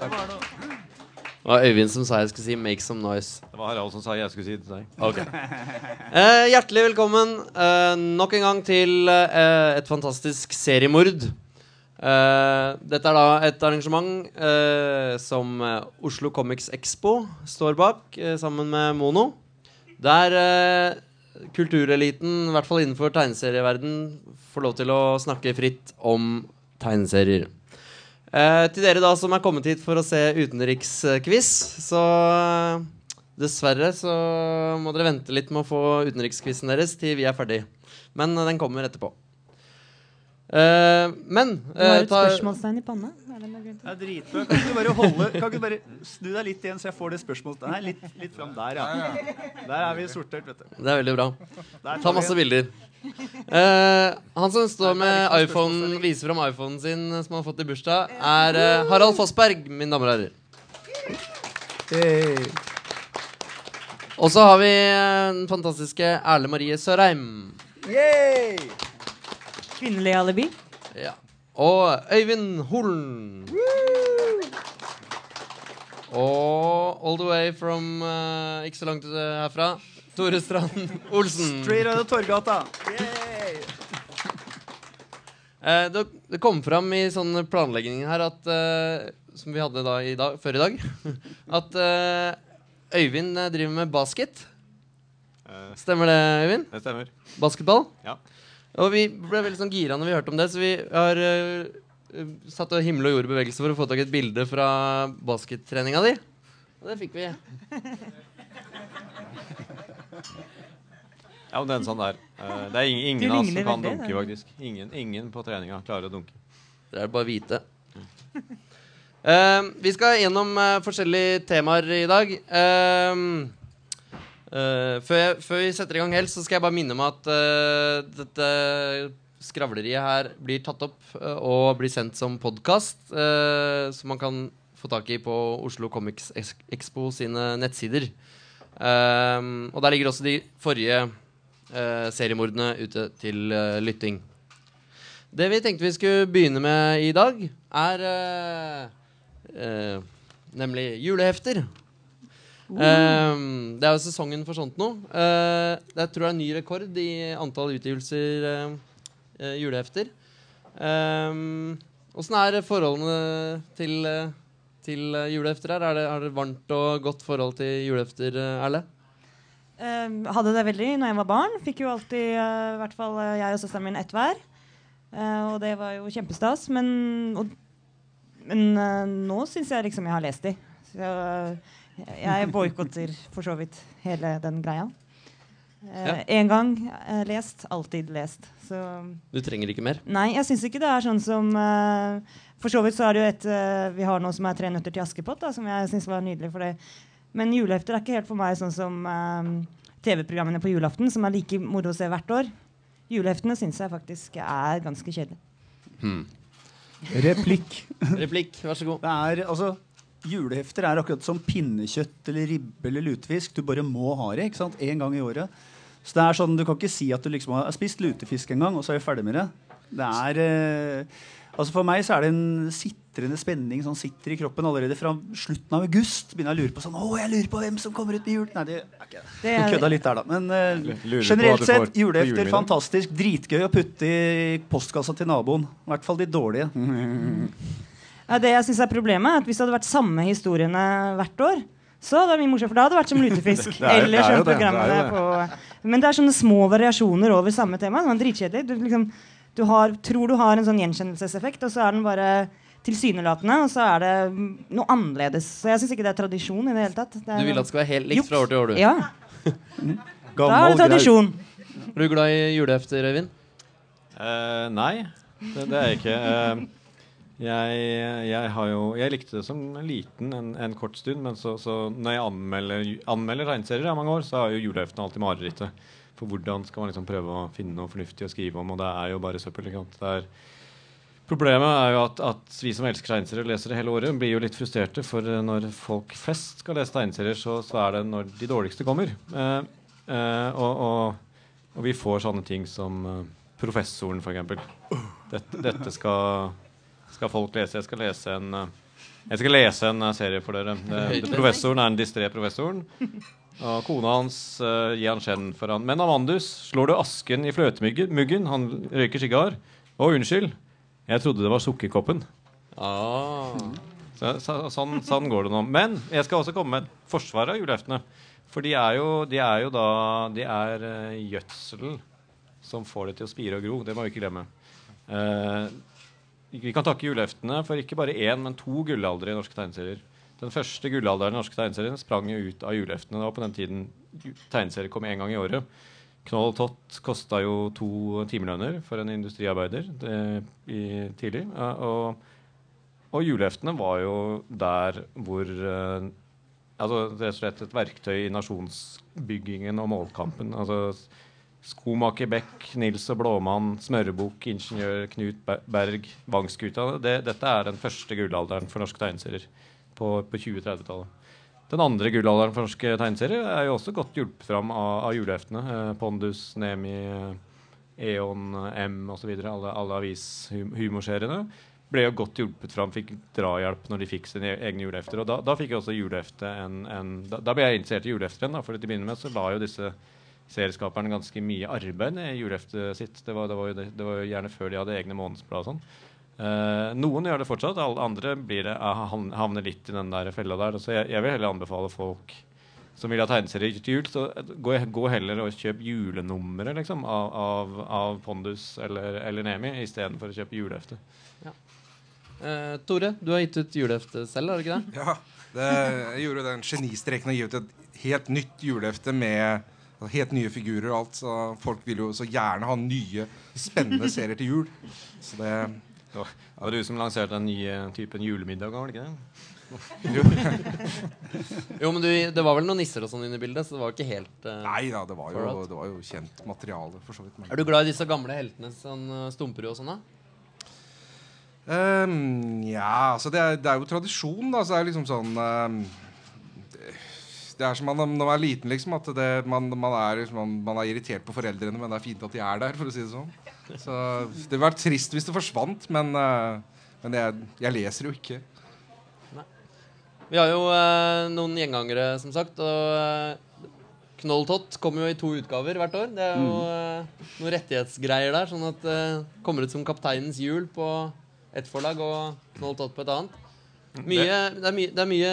Det var Øyvind som sa jeg skulle si 'make some noise'. Det var Harald som sa jeg skulle si det til deg. Okay. Eh, Hjertelig velkommen eh, nok en gang til eh, et fantastisk seriemord. Eh, dette er da et arrangement eh, som eh, Oslo Comics Expo står bak, sammen med Mono. Der eh, kultureliten, i hvert fall innenfor tegneserieverden, får lov til å snakke fritt om tegneserier. Eh, til dere da som er kommet hit for å se utenriksquiz, så eh, dessverre så må dere vente litt med å få utenriksquizen deres til vi er ferdig. Men eh, den kommer etterpå. Uh, men Du har eh, et ta, spørsmålstegn i panna. Er det er dritbra. Kan ikke du bare holde Kan ikke du bare snu deg litt igjen, så jeg får det spørsmålet Nei, litt, litt fram der, ja. Der er vi sortert, vet du. Det er veldig bra. Ta masse bilder. Eh, han som står med iPhone, viser fram iPhonen sin eh, som han har fått i bursdag, er uh, Harald Fossberg, mine damer og herrer. Hey. Og så har vi den fantastiske Erle Marie Sørheim. Yay! Kvinnelig alibi. Ja. Og Øyvind Holen. Og all the way from ikke så langt herfra, Tore Strand Olsen. Street out of Torgata. Eh, det, det kom fram i sånn planlegging her at eh, Som vi hadde da i dag, før i dag. At eh, Øyvind eh, driver med basket. Eh, Stemmer det, Øyvind? det stemmer. Basketball? Ja. Og vi ble veldig sånn gira når vi hørte om det, så vi har eh, satt og himmel og jord i bevegelse for å få tak i et bilde fra baskettreninga di. Og det fikk vi. Ja, men den sånn der. Eh, det er ingen, ingen av oss som kan veldig, dunke, faktisk. Ingen, ingen på treninga klarer å dunke. Det er bare å vite. Eh, vi skal gjennom uh, forskjellige temaer i dag. Uh, eh, før, jeg, før vi setter i gang helt, så skal jeg bare minne om at dette skravleriet her blir tatt opp og blir sendt som podkast, som man kan få tak i på Oslo Comics Expo sine nettsider. Eh, og der ligger også de forrige uh, seriemordene ute til uh, lytting. Det vi tenkte vi skulle begynne med i dag, er uh, nemlig julehefter. Um, det er jo sesongen for sånt nå. Eh, det tror jeg er ny rekord i antall utgivelser eh, eh, julehefter. Åssen er forholdene til, eh, til eh, julehefter her? Er det, har dere varmt og godt forhold til julehefter, eh, Erle? Um, hadde det veldig når jeg var barn. Fikk jo alltid, uh, i hvert fall jeg og søsteren min, ett hver. Uh, og det var jo kjempestas. Men, og, men nå syns jeg liksom jeg har lest de. Så jeg boikotter for så vidt hele den greia. Ja. Gang eh, lest, alltid lest. Så Du trenger ikke mer? Nei, jeg syns ikke det er sånn som eh, For så vidt så er det jo et eh, vi har noe som er 'Tre nøtter til Askepott', da, som jeg syns var nydelig. for det. Men julehefter er ikke helt for meg sånn som eh, TV-programmene på julaften, som er like moro å se hvert år. Juleheftene syns jeg faktisk er ganske kjedelig. Hmm. Replikk. Replikk, vær så god. Det er, altså, julehefter er akkurat som pinnekjøtt eller ribbe eller lutefisk. Du bare må ha det ikke sant? én gang i året. Så det er sånn, Du kan ikke si at du liksom har spist lutefisk en gang, og så er vi ferdig med det. Det er eh, altså For meg så er det en sitrende spenning som sitter i kroppen allerede fra slutten av august. Begynner jeg å lure på sånn Å, jeg lurer på hvem som kommer ut med jul. Nei, det er ikke det. Er, kødda litt der, da. Men eh, generelt sett, julehefter fantastisk. Dritgøy å putte i postkassa til naboen. I hvert fall de dårlige. ja, det jeg syns er problemet, er at hvis det hadde vært samme historiene hvert år, så hadde det vært mye morsomt, for da hadde det vært som lutefisk. Det er- det eller er som jo det, det er programmene jo på Men det er sånne små variasjoner over samme tema. Sånn dritkjedelig. Du, liksom, du har, tror du har en sånn gjenkjennelseseffekt, og så er den bare tilsynelatende, og så er det noe annerledes. Så jeg syns ikke det er tradisjon i det hele tatt. Det er, Du vil at det skal være helt likt fra år til år, du. Ja, da er det tradisjon. Er du glad i julehefter, Øyvind? Uh, nei, det, det er jeg ikke. Eh, jeg, jeg jo Jeg likte det som liten en, en kort stund, men så, så når jeg anmelder, anmelder tegneserier i mange år, så er jo julaften alltid marerittet. For hvordan skal man liksom prøve å finne noe fornuftig å skrive om, og det er jo bare søppel. Er, problemet er jo at, at vi som elsker tegneserier og leser det hele året, blir jo litt frustrerte. For eh, når folk flest skal lese tegneserier, så, så er det når de dårligste kommer. Eh, eh, og, og, og vi får sånne ting som eh, Professoren, f.eks. Dette, dette skal, skal folk lese. Jeg skal lese en eh, jeg skal lese en eh, serie for dere. Det, det, professoren er den distré professoren. Og kona hans uh, gir han skjenn for han. Men Amandus, slår du asken i fløtemuggen? Han røyker sigar. Å, unnskyld. Jeg trodde det var sukkerkoppen. Ah. Så, så, sånn, sånn, går det nå. Men jeg skal også komme med et forsvar av juleftene. For de er jo, de er jo da De er uh, gjødsel som får det til å spire og gro. Det må vi ikke glemme. Uh, vi kan takke juleheftene for ikke bare én, men to gullaldre i norske tegneserier. Den første gullalderen i norske tegneserier sprang jo ut av juleheftene. Det var på den tiden tegneserier kom én gang i året. Knoll Tott kosta jo to timelønner for en industriarbeider det, i, tidlig. Og, og juleheftene var jo der hvor uh, altså Rett og slett et verktøy i nasjonsbyggingen og målkampen. altså Skomaker Beck, Nils og Blåmann, Smørebukk, Ingeniør Knut Berg, Vangskuta. Det, dette er den første gullalderen for norske tegneserier på, på 2030-tallet. Den andre gullalderen for norske tegneserier er jo også godt hjulpet fram av, av juleheftene. Eh, Pondus, Nemi, Eon, M osv. Alle, alle avishumorseriene ble jo godt hjulpet fram, fikk drahjelp når de fikk sine e-, egne julehefter. Og da, da fikk også julehefte en, en da, da, ble jeg interessert i julehefter igjen. For til å begynne med så var jo disse serieskaperne ganske mye arbeid i juleheftet sitt. Det var, det, var jo, det var, jo gjerne før de hadde egne månedsblad og sånn. Uh, noen gjør det fortsatt, alle andre blir det, uh, havner litt i den der fella der. Så jeg, jeg, vil heller anbefale folk som vil ha tegneserier til jul, så gå, gå, heller og kjøp julenummeret liksom, av, av, av, Pondus eller, eller Nemi istedenfor å kjøpe julehefte. Ja. Uh, Tore, du har gitt ut julehefte selv, har du ikke det? Ja, det, jeg gjorde den genistreken å gi ut et helt nytt julehefte med Helt nye figurer og alt. Så folk vil jo så gjerne ha nye, spennende serier til jul. Så det det var du som lanserte den nye typen julemiddag, var det ikke det? jo, men du, det var vel noen nisser og sånn inne i bildet, så det var ikke helt uh, Nei da, det var, jo, det var jo kjent materiale, for så vidt. Men. Er du glad i disse gamle heltene, sånn uh, Stumperud og sånn, da? Um, ja, altså det er, det er, jo tradisjon, da. Så det er liksom sånn um, det er som man, når man er liten, liksom. At det, man, man, er, man, man, er, irritert på foreldrene, men det er fint at de er der, for å si det sånn. Så Det ville vært trist hvis det forsvant, men, uh, men jeg, jeg, leser jo ikke. Nei. Vi har jo uh, noen gjengangere, som sagt. Og uh, Knolltott kommer jo i to utgaver hvert år. Det er jo mm. noen rettighetsgreier der. Sånn at det kommer ut som Kapteinens jul på ett forlag og Knolltott på et annet. Mye, det er, mye, det er mye,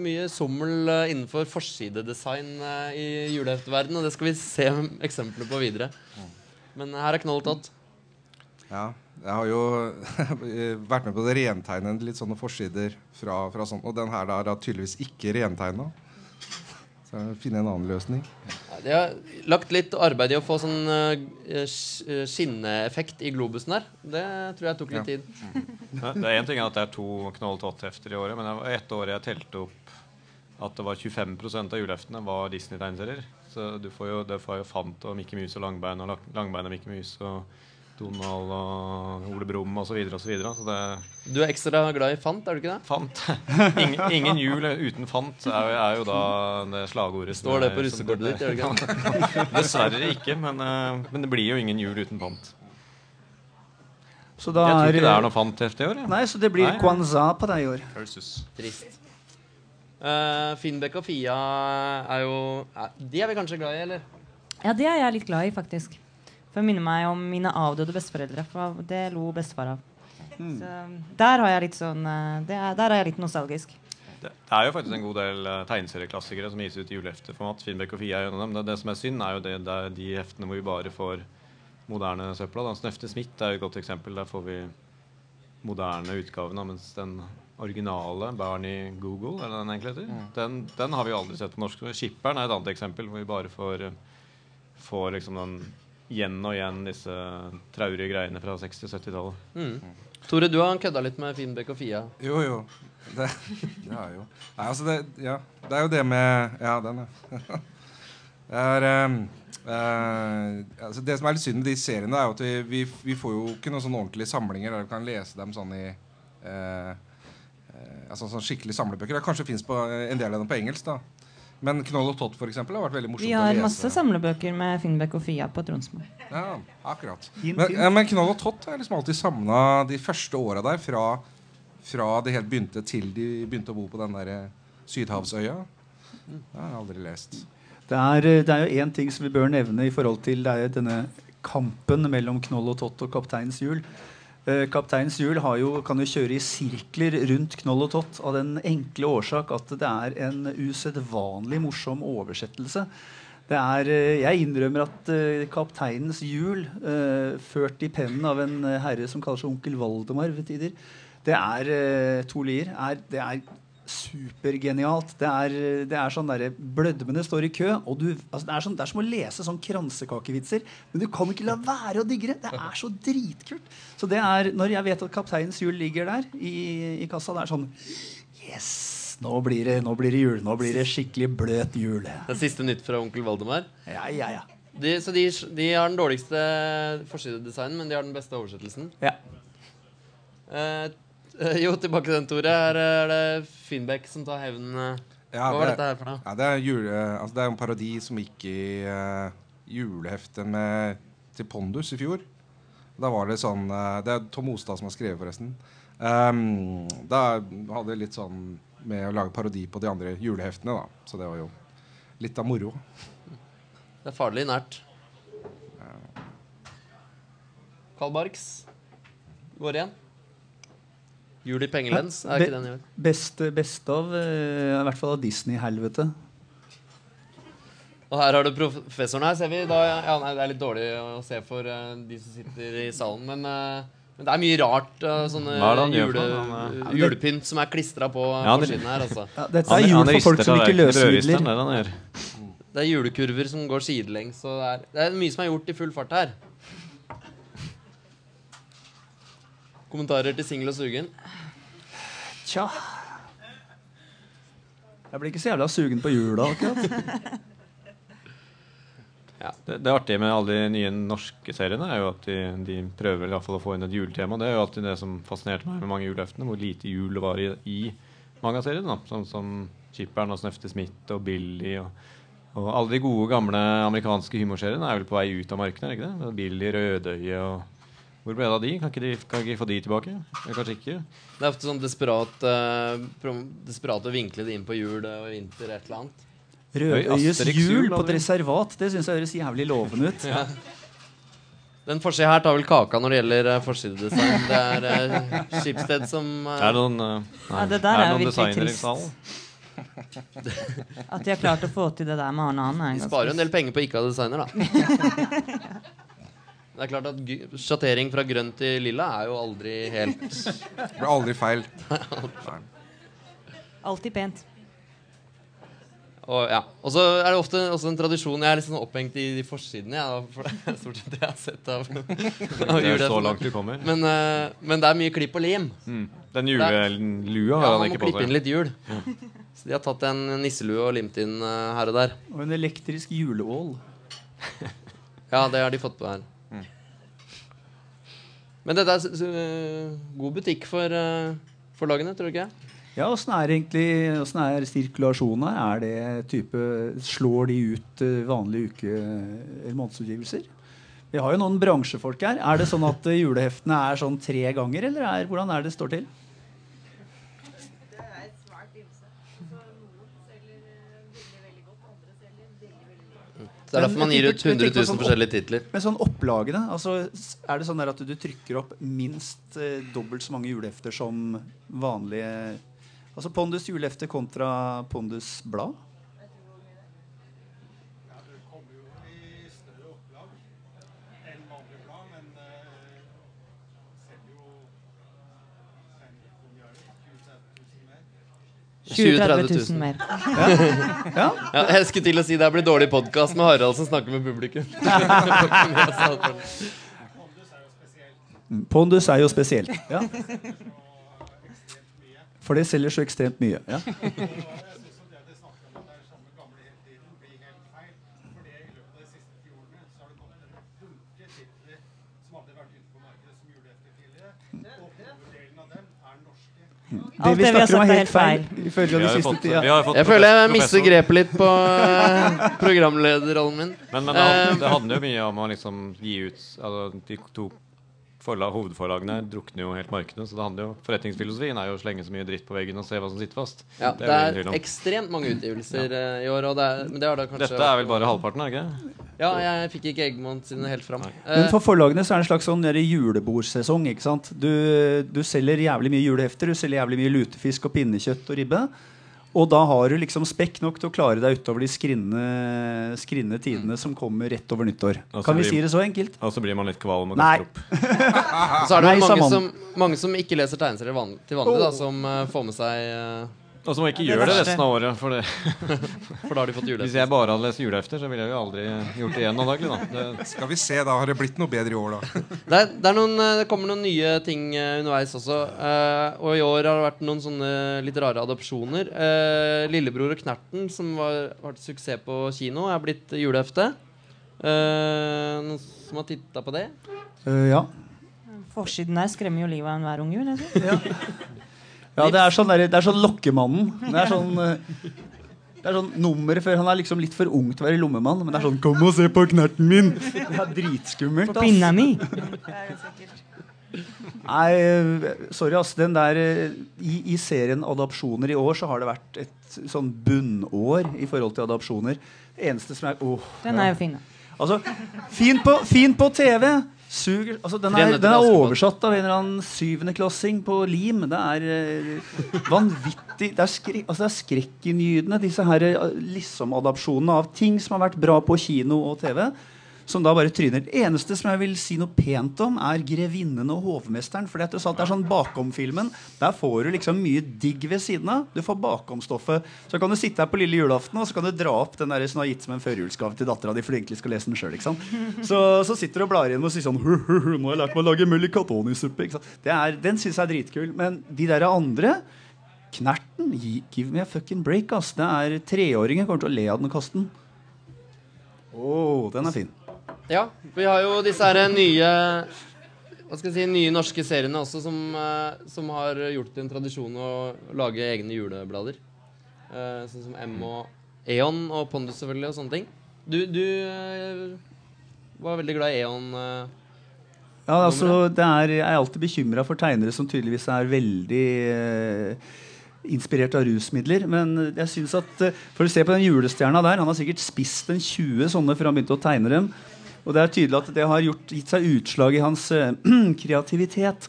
mye sommel eh, innenfor forsidedesign eh, i julehefteverdenen, og det skal vi se eksempler på videre. Men her er knollet tatt. Ja. Jeg har jo vært med på å rentegne litt sånne forsider fra, fra sånt. og den her er tydeligvis ikke rentegna. Jeg finne en annen løsning. De har lagt litt arbeid i å få sånn uh, skinneeffekt i globusen der. Det tror jeg tok litt ja. tid. det er én ting at det er to Knoll Tott-hefter i året, men det var ett år jeg telte opp at det var 25% av juleheftene var Disney-tegneserier. Så du får jo, det får jo Fant og Mickey Mus og Langbein og Langbein og Mickey Mus og Donald og Ole Brumm osv. osv. Du er ekstra glad i Fant, er du ikke det? Fant. Ingen, ingen jul uten Fant er, er, jo da det slagordet. Står det på russekortet ditt? gjør det ikke? Dessverre ikke, men, eh, men, det blir jo ingen jul uten Fant. jeg tror ikke det er noe fant heftig i år. Ja. Nei, så det blir nei. Kwanza på deg i år. Trist. Uh, Finnbekk og Fia er jo De er vi kanskje glad i, eller? Ja, det er jeg litt glad i, faktisk. For det minner meg om mine avdøde besteforeldre. For det lo bestefar av. Mm. Så der har jeg litt sånn eh, er, Der er jeg litt nostalgisk. Det, det, er jo faktisk en god del uh, tegneserieklassikere som gis ut i julehefteformat. Finnbekk og Fia er en av dem. Det, det, som er synd, er jo det, det er de heftene hvor vi bare får moderne søpla. Da. Snøfte Smith er jo et godt eksempel. Der får vi moderne utgaven. Mens den originale Bernie Google, eller den egentlig heter, mm. den, den, har vi jo aldri sett på norsk. Skipperen er et annet eksempel, hvor vi bare får, får liksom den igjen og igjen disse traurige greiene fra 60- 70-tallet. Mm. Tore, du har kødda litt med Finnbekk og Fia. Jo, jo. Det, ja, jo Nei, altså det, ja, det er jo det med Ja, den, ja. det, er, um, uh, altså det som er litt synd med de seriene, er jo at vi, vi, vi får jo ikke noen sånn ordentlige samlinger der vi kan lese dem sånn i uh, uh, altså sånn skikkelig samlebøker. Det kanskje fins en del av dem på engelsk. da Men Knoll og Tott for eksempel, har vært veldig morsomt Vi har masse samlebøker med Finnbekk og Fia på Tronsmo. Ja, akkurat. Men, men Knoll og Tott har liksom alltid savna de første åra der. Fra, fra det helt begynte til de begynte å bo på den der eh, Sydhavsøya. Det har jeg aldri lest. Det er, eh, det er jo én ting som vi bør nevne i forhold til det er denne kampen mellom Knoll og Tott og Kapteinens hjul. Eh, Kapteinens hjul kan jo kjøre i sirkler rundt Knoll og Tott av den enkle årsak at det er en usedvanlig morsom oversettelse. Er, eh, jeg innrømmer at eh, Kapteinens hjul, ført i pennen av en herre som kaller seg onkel Valdemar ved tider, det er to lier. Er, det er supergenialt. Det er, det er sånn derre Blødmene står i kø, og du altså det, er sånn, det er som å lese sånn kransekakevitser. Men du kan ikke la være å digge det. Det er så dritkult. Så det er, når jeg vet at Kapteinens hjul ligger der i, i kassa, det er sånn Yes! Nå blir, det, nå blir det jul. Nå blir det skikkelig bløt jul. Det er siste nytt fra onkel Valdemar. Ja, ja, ja. De, så de, de har den dårligste forsidedesignen, men de har den beste oversettelsen. ja. Eh, jo, tilbake til den, Tore. Her er det Finnbekk som tar hevn. eh. Ja, Hva var det- dette her for noe? Ja, det, er jule, altså det er en parodi som gikk i uh, juleheftet med, til Pondus i fjor. Da var det sånn uh, Det er Tom Ostad som har skrevet, forresten. Um, da hadde jeg litt sånn med å lage parodi på de andre juleheftene, da. Så det var jo litt av moro. Det er farlig nært. Carl Barks går igjen. Jul i pengelens. Er ikke den i år? Best, beste av eh, I hvert fall av Disney-helvete. Og her har du professoren her, ser vi. Da, ja, nei, det er litt dårlig å se for uh, de som sitter i salen, men, uh, men det er mye rart. sånne er jule, julepynt som er klistra på Ja, forsiden her. Altså. Ja, dette er jul for folk som ikke tallerkenen, løsmidler. det er. Det er julekurver som går sidelengs. Det, er, det er mye som er gjort i full fart her. Kommentarer til singel og sugen? Tja Jeg blir ikke så jævla sugen på jula akkurat. Det, det artige med alle de nye norske seriene er jo at de, de prøver i hvert fall å få inn et juletema. Det er jo alltid det som fascinerte meg med mange juleheftene, hvor lite jul det var i, i mange av seriene. Sånn som Chipper'n og Snøfte Smith og Billy og, og alle de gode, gamle amerikanske humorseriene er vel på vei ut av markedet? ikke det? Billy, Rødøye og Hvor ble det av de? Kan ikke de kan ikke de få de tilbake? Eller kanskje ikke? Det er ofte sånn desperat, uh, desperat å vinkle det inn på jul og vinter et eller annet. Rødøyes jul på et reservat. Det syns jeg høres jævlig lovende ut. Ja. Den forsida her tar vel kaka når det gjelder uh, forsidedesign. Det er uh, Skipsted som uh, Er det noen, uh, Ja, det der er noen designer designere i salen? At de har klart å få til det der med Arne og han. De sparer jo en del penger på ikke å ha designer, da. Det er klart at Sjattering fra grønn til lilla er jo aldri helt Det blir aldri feil. Alltid pent. Og, ja. og så er det ofte også en tradisjon Jeg er litt sånn opphengt i de forsidene. Ja, for det er stort sett det jeg har sett av, av Det er så langt du kommer. Men, uh, men det er mye klipp og lim. Mm. Den julelua Ja, har han man må ikke på klippe inn seg. litt jul. Så de har tatt en nisselue og limt inn uh, her og der. Og en elektrisk juleål. Ja, det har de fått på her. Men dette er øh, god butikk for uh, forlagene, tror du ikke? Ja, Åssen er egentlig hvordan er sirkulasjonen her? Er det type Slår de ut eh, vanlige uke- eller månedsutgivelser? Vi har jo noen bransjefolk her. Er det sånn at eh, juleheftene er sånn tre ganger, eller er, hvordan er det står til? Det er derfor man gir ut jeg 100 000 sånn forskjellige titler. Men sånn opplagene, altså er det sånn at du trykker opp minst eh, dobbelt så mange julehefter som vanlige Altså Pondus julehefte kontra Pondus blad? – 20 30 000 mer. Ja, Ja, jeg skulle til å si det her blir dårlig podkast med Harald som snakker med publikum. Pondus er jo spesielt. Ja. For det selger så ekstremt mye. Ja. Det vi det vi har snakker om, er helt feil. feil. Vi har fått, vi har fått Jeg føler jeg mister grepet litt på eh, programlederrollen min. Men, men det, Eh, handler jo mye om å liksom gi ut altså, De to forla, hovedforlagene drukner jo helt markedet. Så det handler jo forretningsfilosofien er jo å slenge så mye dritt på veggen og se hva som sitter fast. Ja, Det er det er ekstremt mange utgivelser ja. i år, og det er, men det har da kanskje Dette er vel bare halvparten, er det ikke? Ja, jeg fikk ikke Eggmont sine helt fram. Men Eh, for forlagene så er det en slags sånn julebordsesong. ikke sant? Du, du selger jævlig mye julehefter, du selger jævlig mye lutefisk og pinnekjøtt og ribbe. Og da har du liksom spekk nok til å klare deg utover de skrinne, tidene som kommer rett over nyttår. Altså, Kan vi si det så enkelt? Og så blir man litt kvalm og kaster opp. så er det Nei, mange som, mange som ikke leser tegneserier van til vanlig, da, som uh, får med seg eh, Og så må jeg ikke Ja, gjøre det resten av året. For det. For da har de fått Hvis jeg bare hadde lest julehefter, så ville jeg jo aldri gjort det igjen antagelig. Da. Det, Skal vi se, da har det blitt noe bedre i år, da. Det, er, det, er noen, eh, det kommer noen nye ting eh, underveis også. Uh, og i år har det vært noen sånne litt rare adopsjoner. Uh, 'Lillebror og Knerten', som var, var til suksess på kino, er blitt julehefte. Uh, noen som har titta på det? Eh, ja. Forsiden der skremmer jo livet av enhver unge. vil jeg si. ja, det er sånn, der, det er sånn lokkemannen. Det er sånn eh, det er sånn nummer før Han er liksom litt for ung til å være lommemann, men det er sånn 'Kom og se på knerten min!' Det er dritskummelt. På pinna mi. Nei, sorry, ass. Den der eh, i, I serien adopsjoner i år så har det vært et sånn bunnår i forhold til adopsjoner. Det eneste som er oh, Den er jo fin. da. Altså, fin på, fin på TV! Suger altså, den, er, den er oversatt av en eller annen syvendeklassing på lim. Det er uh, vanvittig Det er, skre, altså, skrekkinngytende, disse her eh, liksom-adopsjonene av ting som har vært bra på kino og TV. Som da bare tryner. Det eneste som jeg vil si noe pent om, er 'Grevinnen og hovmesteren'. For det er sånn bakom-filmen. Der får du liksom mye digg ved siden av. Du får bakom-stoffet. Så kan du sitte her på lille julaften og så kan du dra opp den der som har gitt som en førjulsgave til dattera di for du egentlig skal lese den sjøl. Så, så sitter du og blar igjen og sier sånn «Hu, hu, hu, 'Nå har jeg lært meg å lage mullikatoni-suppe'. Den syns jeg er dritkul. Men de der andre Knerten, give me a fucking break, ass. Det er Treåringer kommer til å le av den og kaste den. Å, den er fin. Ja, vi har jo disse her nye hva skal jeg si, nye norske seriene også som, eh, som har gjort det en tradisjon å lage egne juleblader. Eh, sånn som M og Eon og Pondus selvfølgelig og sånne ting. Du, du eh, var veldig glad i Eon. Ja, altså, det er, Jeg er alltid bekymra for tegnere som tydeligvis er veldig eh, inspirert av rusmidler. Men jeg synes at For å se på den julestjerna der, han har sikkert spist en 20 sånne før han begynte å tegne dem. Og det er tydelig at det har gjort, gitt seg utslag i hans eh, kreativitet.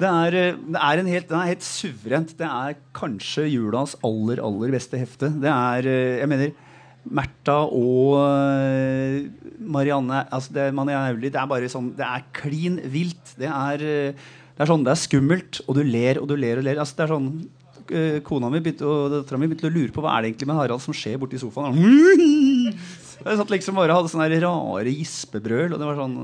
Det er, eh, det er en helt, det er helt suverent. Det er kanskje julas aller, aller beste hefte. Det er eh, Jeg mener Märtha og Marianne altså det, Marianne Aulie, det er bare sånn Det er klin vilt. Det er, det er sånn, det er skummelt, og du ler og du ler og ler. Altså, det er sånn Kona mi begynte, og dattera mi begynte å lure på hva er det egentlig med Harald som skjer borti sofaen. Jeg satt liksom bare og hadde sånne rare gispebrøl. Og det var sånn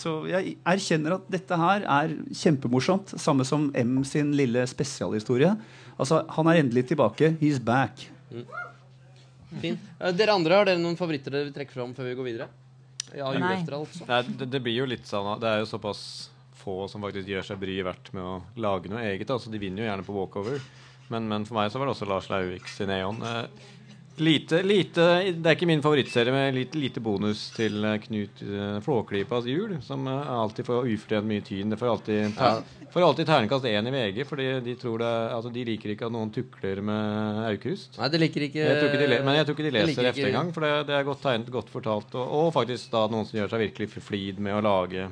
Så jeg erkjenner at dette her er kjempemorsomt. Samme som M sin lille spesialhistorie. Altså, Han er endelig tilbake. He's back. Fin. Eh, dere andre, har dere noen favoritter dere vil trekke fram før vi går videre? Ja, Nei. etter altså. Nei, det, det blir jo litt sånn Det er jo såpass få som faktisk gjør seg bryet verdt med å lage noe eget. Altså, de vinner jo gjerne på walkover. Men, men for meg så var det også Lars Lauvik sin Eon. Eh, lite, lite Det er ikke min favorittserie med lite, lite bonus til eh, Knut uh, Flåklypas jul, som eh, alltid får ufortjent mye tyn. Det får alltid, Ja. får alltid ternekast én i VG, fordi de, tror det, altså, de liker ikke at noen tukler med Aukrust. Nei, det liker ikke Jeg tror ikke de men jeg tror ikke de leser det engang. For det, det er godt tegnet, godt fortalt. Og, og faktisk da noen som gjør seg virkelig flid med å lage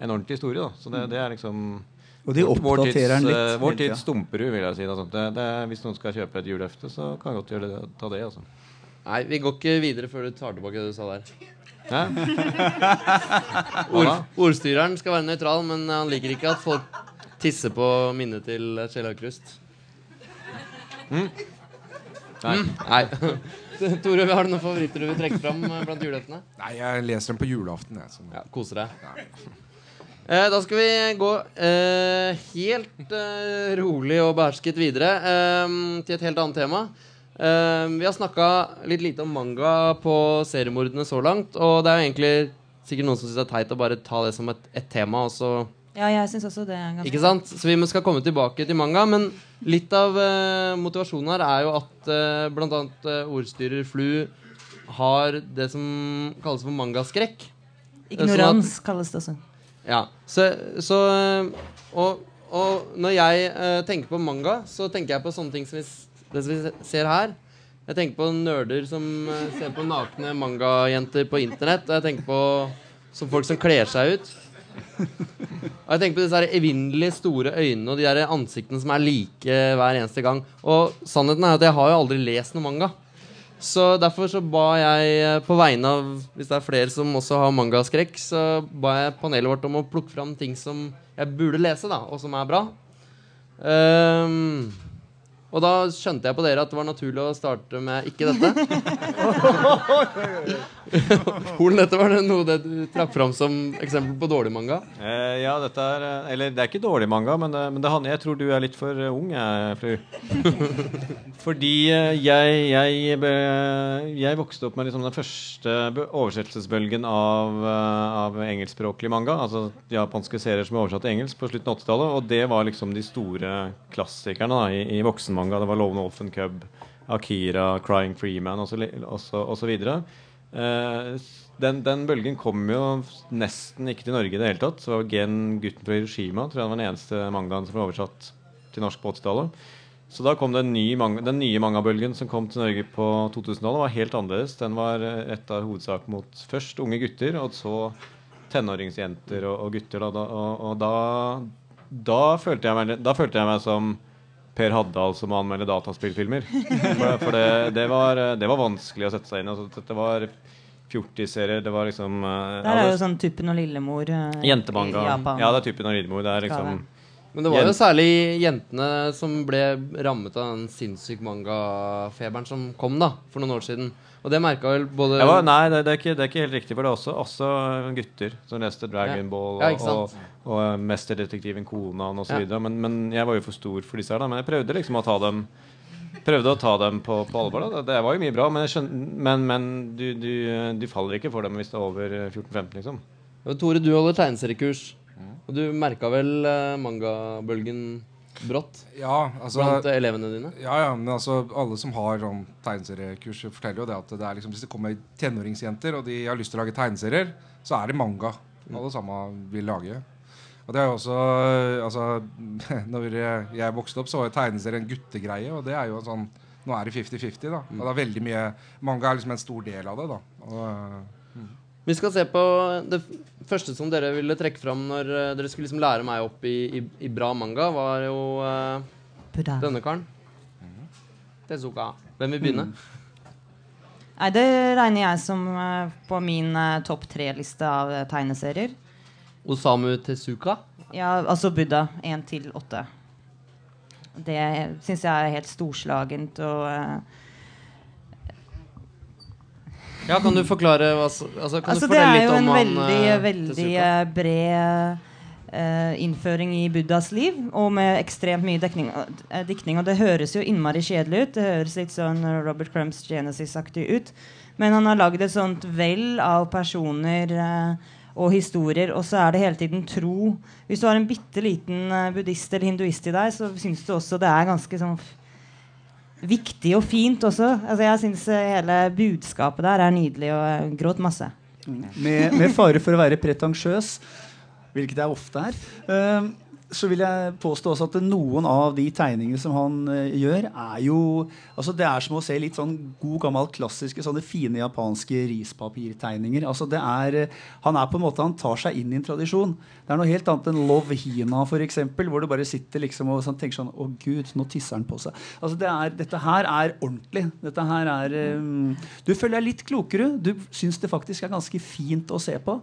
en ordentlig historie. Da. Så det, det er liksom Og de oppdaterer den litt. eh, Vår tids stumperud, vil jeg si. Det, det, hvis noen skal kjøpe et julehefte, så kan jeg godt gjøre det, ta det. Altså. Nei, vi går ikke videre før du tar tilbake det du sa der. Ord, ordstyreren skal være nøytral, men han liker ikke at folk tisser på minnet til Kjell Aukrust. Nei. Nei. Tore, har du noen favoritter du vil trekke fram eh, blant juleheftene? Nei, jeg leser dem på julaften. Jeg, sånn. Ja, koser deg. Eh, da skal vi gå eh, helt eh, rolig og behersket videre eh, til et helt annet tema. Eh, vi har snakka litt lite om manga på seriemordene så langt. Og det er jo egentlig sikkert noen som syns det er teit å bare ta det som et, et tema og så Ja, jeg synes også det Ikke sant? Så vi skal komme tilbake til manga. Men litt av eh, motivasjonen her er jo at uh, bl.a. Uh, ordstyrer Flu har det som kalles for mangaskrekk. Ignorans kalles det også. Ja, så, så og, og når jeg uh, tenker på manga, så tenker jeg på sånne ting som vi, det som vi ser her. Jeg tenker på nerder som uh, ser på nakne mangajenter på internett. Og jeg tenker på som folk som kler seg ut. Og jeg tenker på disse evinnelig store øynene og de der ansiktene som er like hver eneste gang. Og sannheten er at jeg har jo aldri lest noe manga. Så derfor så ba jeg eh, på vegne av Hvis det er flere som også har mangaskrekk, så ba jeg panelet vårt om å plukke fram ting som jeg burde lese, da, og som er bra. Ehm, og da skjønte jeg på dere at det var naturlig å starte med ikke dette. Horn, dette var det noe det du trakk fram som eksempel på dårlig manga? Eh, ja, dette er eh, Eller det er ikke dårlig manga, men, det, men det, han- jeg tror du er litt for eh, ung, jeg, fru. Fordi eh, jeg, jeg, jeg vokste opp med liksom den første oversettelsesbølgen av, eh, av engelskspråklig manga. Altså japanske serier som er oversatt til engelsk på slutten av 80-tallet. Og det var liksom de store klassikerne da, i, i voksenmanga. Det var Lone Wolf and Cub, Akira, Crying Freeman osv. Uh, den, den bølgen kom jo nesten ikke til Norge i det hele tatt. Så var Gen gutten fra Hiroshima tror jeg var den eneste mangaen som ble oversatt til norsk på 80-tallet. Så da kom den nye, manga, den nye mangabølgen som kom til Norge på 2000-tallet, var helt annerledes. Den var eh, retta hovedsak mot først unge gutter, og så tenåringsjenter og, og gutter. Da, og, og da, da, følte meg, da følte jeg meg som Per Haddal som anmelder dataspillfilmer. For, for det, det, var, det var vanskelig å sette seg inn i. Altså, dette var fjortiserier. Det var liksom Der er jo sånn Tuppen og Lillemor uh, Jentemanga. i Japan. Ja, det er typen og Lillemor. Det er liksom Men det var jo særlig jentene som ble rammet av den sinnssyke mangafeberen som kom da, for noen år siden. Og det merka vel både var, nei, det, det, er ikke, det er ikke helt riktig. For det er også, også gutter som leste Dragon Ja. Ball og, ja, og, og, eh, Mesterdetektiven Konan osv. Ja. Men, men jeg var jo for stor for disse her. da Men jeg prøvde liksom å ta dem Prøvde å ta dem på, på alvor. da Det var jo mye bra, men, jeg skjøn- men, men du, du, du faller ikke for dem hvis det er over eh, 14-15, liksom. Tore, du holder tegneseriekurs. Og du merka vel eh, mangabølgen brått Ja, altså blant eh, elevene dine? Ja, ja, men altså alle som har sånn tegneseriekurs, forteller jo det at det er liksom, hvis det kommer tenåringsjenter og de har lyst til å lage tegneserier, så er det manga alle sammen vil lage. Og det er jo også altså, Når jeg vokste opp, så var jo tegneserie en guttegreie, og det er jo sånn Nå er det 50-50, da. Og det er veldig mye Manga er liksom en stor del av det, da. Og, Vi skal se på det første som dere ville trekke fram når eh, dere skulle liksom lære meg opp i, i, i bra manga, var jo uh, denne karen. Tezuka. Hvem vil begynne? Nei, det regner jeg som uh, på min uh, topp tre-liste av tegneserier. Osamu Tezuka. Ja, altså Buddha Én til åtte. Det syns jeg er helt storslagent og Ja, kan du forklare hva altså, Kan Altså, du det er jo om en han veldig, eh, veldig eh, bred Uh, innføring i Buddhas liv, og med ekstremt mye dekning, uh, diktning. Og det høres jo innmari kjedelig ut. Det høres litt sånn Robert Crumps Genesis-aktig ut. Men han har lagd et sånt vell av personer uh, og historier, og så er det hele tiden tro. Hvis du har en bitte liten buddhist eller hinduist i deg, så syns du også det er ganske sånn viktig og fint også. Altså, jeg syns hele budskapet der er nydelig, og gråt masse. Med, med fare for å være pretensiøs, hvilket jeg ofte er, eh, så vil jeg påstå også at noen av de tegningene som han eh, gjør, er jo altså Det er som å se litt sånn god, gammel, klassiske sånne fine japanske rispapirtegninger. Altså det er, eh, han er på en måte, han tar seg inn i en tradisjon. Det er noe helt annet enn Love Hina, eksempel, hvor du bare sitter liksom og sånn, tenker sånn Å, gud, nå tisser han på seg. Altså det er, dette her er ordentlig. Dette her er um, Du føler deg litt klokere. Du syns det faktisk er ganske fint å se på.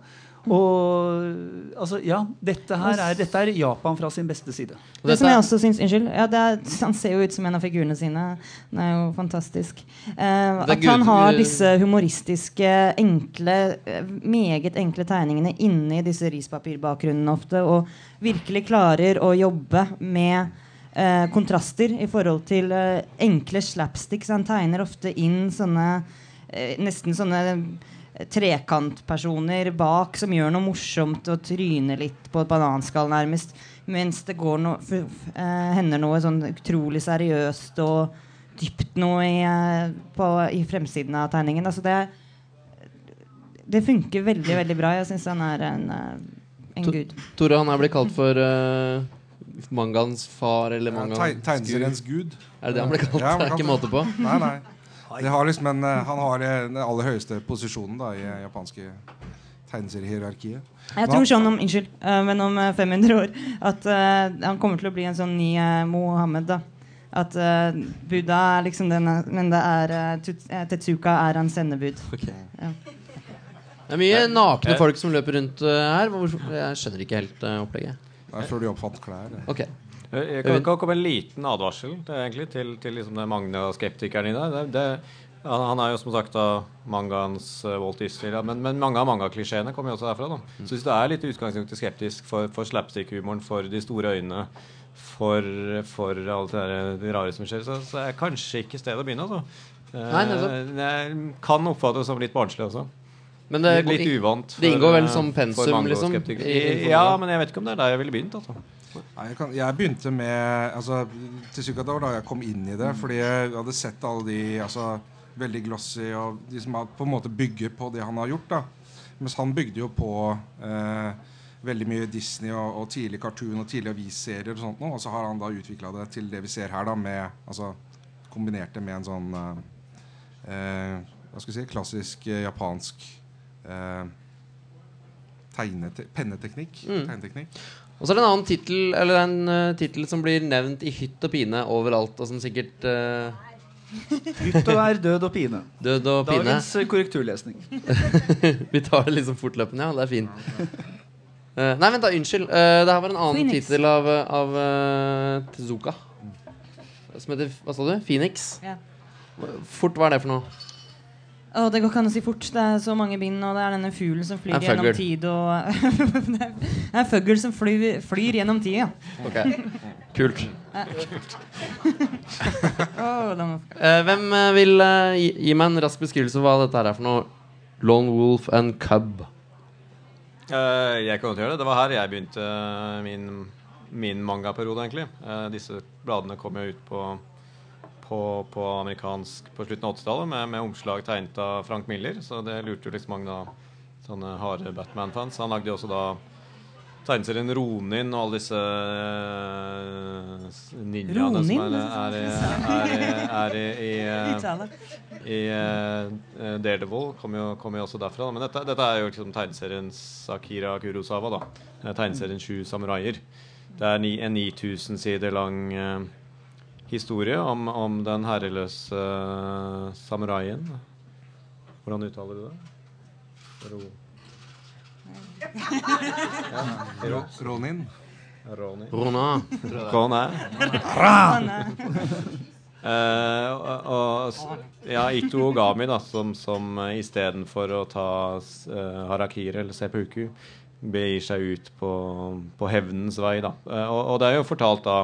Og altså, ja, dette her er, dette er Japan fra sin beste side. Det som jeg også syns Unnskyld. Ja, det er, han ser jo ut som en av figurene sine. Den er jo fantastisk. Eh, at han har disse humoristiske, enkle, eh, meget enkle tegningene inni disse rispapirbakgrunnene ofte, og virkelig klarer å jobbe med eh, kontraster i forhold til eh, enkle slapsticks. Han tegner ofte inn sånne eh, nesten sånne trekantpersoner bak som gjør noe morsomt og tryner litt på et bananskall nærmest. Mens det går noe, f f eh, hender noe sånn utrolig seriøst og dypt noe i, eh, på, i fremsiden av tegningen. Altså det, det funker veldig, veldig bra. Jeg syns han er en, eh, en To- gud. Tore han er blitt kalt for uh, mangaens far eller Ja, mangaens teg- Tegneseriens gud. Er det det han ble kalt? Ja, det er ikke måte på. Nei, nei. Det har liksom en, eh, han har eh, den aller høyeste posisjonen da, i eh, japanske tegneseriehierarkiet. Jeg tror sånn om unnskyld, men om eh, 500 år at han kommer til å bli en sånn ny Mohammed. da At uh, Buddha er liksom den Men det er uh, Tetsuka er hans sendebud. Okay. Ja. Det er mye nakne folk som løper rundt uh, her. Jeg skjønner ikke helt uh, opplegget. Det er før de oppfant klær. det. Ok. Jeg jeg kan, kan komme en liten advarsel det egentlig til, til liksom det Magne og skeptikeren i deg. det, det han, er jo som sagt da mangaens Walt Disney, men, men mange av mangaklisjeene kommer jo også derfra. da. Så hvis du er litt utgangspunktet skeptisk for, for slapstick-humoren, for de store øynene, for, for alt det, der, det rare som skjer, så, så er kanskje ikke stedet å begynne. altså. Eh, Nei, det kan oppfattes som litt barnslig også. Men det, litt, uvant. det inngår vel eh, som pensum, liksom, i- ja, men jeg vet ikke om det er der jeg ville begynt. altså. Nei, jeg, kan, jeg begynte med altså, Til Sukata var da jeg kom inn i det. Fordi jeg hadde sett alle de altså, veldig glossy og de som har- på en måte bygger på det han har gjort. da Mens han bygde jo på eh, veldig mye Disney og, og tidlig cartoon og tidlig avisserier. Og sånt nå, og så har han da utvikla det til det vi ser her, da med altså, kombinert det med en sånn eh, eh, Hva skal jeg si klassisk eh, japansk eh, penneteknikk. Mm. Tegneteknikk. Og så er det en annen tittel Eller en uh, tittel som blir nevnt i hytt og pine overalt, og som sikkert uh, Hytt og vær, død og pine. Død og pine. Dagens eh, korrekturlesning. Vi tar det liksom fortløpende, ja. Det er fint. Uh, nei, vent, da. Unnskyld. Uh, det her var en annen tittel av, av uh, Tezuka. Som heter Hva sa du? Phoenix? Ja. Fort, hva er det for noe? Å, det går ikke an å si fort. Det er så mange bind, og det er denne fuglen som flyr gjennom tid og Det er en fugl som flyr, flyr gjennom tid, ja. Ok, Kult. oh, uh, hvem eh, vil uh, gi, gi meg en rask beskrivelse av hva dette her er for noe? Lone Wolf and Cub. Uh, jeg kan godt gjøre det. Det var her jeg begynte min, min mangaperiode, egentlig. Eh, disse bladene kom jo ut på, på, på amerikansk på slutten av 80-tallet med, med omslag tegnet av Frank Miller, så det lurte jo liksom mange da, sånne harde Batman-fans. Han lagde jo også da tegneserien Ronin og alle disse uh, ninjaene som er, er, er, er, i, i eh, i eh, Daredevil kommer jo, kom jo også derfra. Men dette, dette er jo liksom tegneseriens Akira Kurosawa. da. Tegneserien Sju samuraier. Det er ni, en 9000 sider lang eh, historie om, om den herreløse uh, samuraien. Hvordan uttaler du det? Ro... Ja, Ro- Ronin. Ronin. Rona. Rona. Rona. Eh, og, og ja, Ito Ogami, da, som, som uh, istedenfor å ta uh, harakiri eller seppuku, begir seg ut på, på hevnens vei. Da. Uh, og, og det er jo fortalt da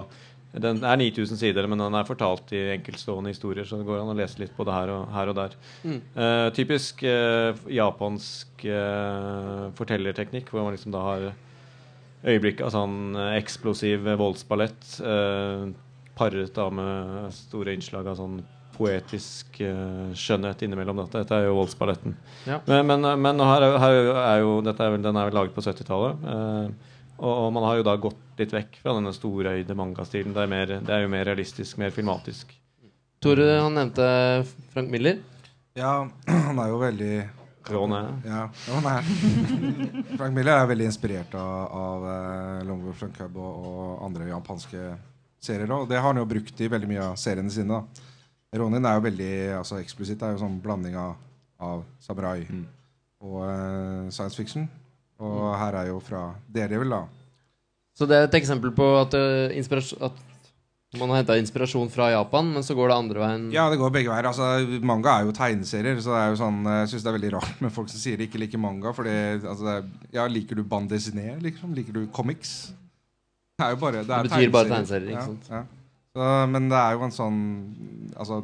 Den er 9000 sider, men den er fortalt i enkeltstående historier, så det går an å lese litt på det her og, her og der. Mm. Uh, typisk uh, japansk uh, fortellerteknikk, hvor man liksom da har øyeblikk av sånn eksplosiv voldsballett. Paret da med store innslag av sånn poetisk skjønnhet innimellom dette. Dette er jo voldsballetten. Ja. Men, men, men her, er, her er jo dette er vel, Den er vel laget på 70-tallet. Og, man har jo da gått litt vekk fra denne storøyde mangastilen. Det, er mer- det er jo mer realistisk, mer filmatisk. Tore, han nevnte Frank Miller. Ja, han er jo veldig Råne. Ja, ja, han er. Frank Miller er veldig inspirert av, av Longwood Frank Cub og, og andre japanske serier. Og det har han jo brukt i veldig mye av seriene sine. da. Ronin er jo veldig altså, eksplisitt. Det er jo sånn blanding av, av samurai Mm. og eh, science fiction. Og her er jo fra Daredevil, da. Så det er et eksempel på at, eh, at man har henta inspirasjon fra Japan, men så går det andre veien. Ja, det går begge veier. Altså, manga er jo tegneserier, så det er jo sånn, jeg syns det er veldig rart med folk som sier de ikke liker manga. Fordi, altså, ja, Liker du bande dessinée, liksom? Liker du comics? Det er jo bare Det, er Det betyr bare tegneserier, ikke sant? Ja, ja. Så, men det er jo en sånn Altså,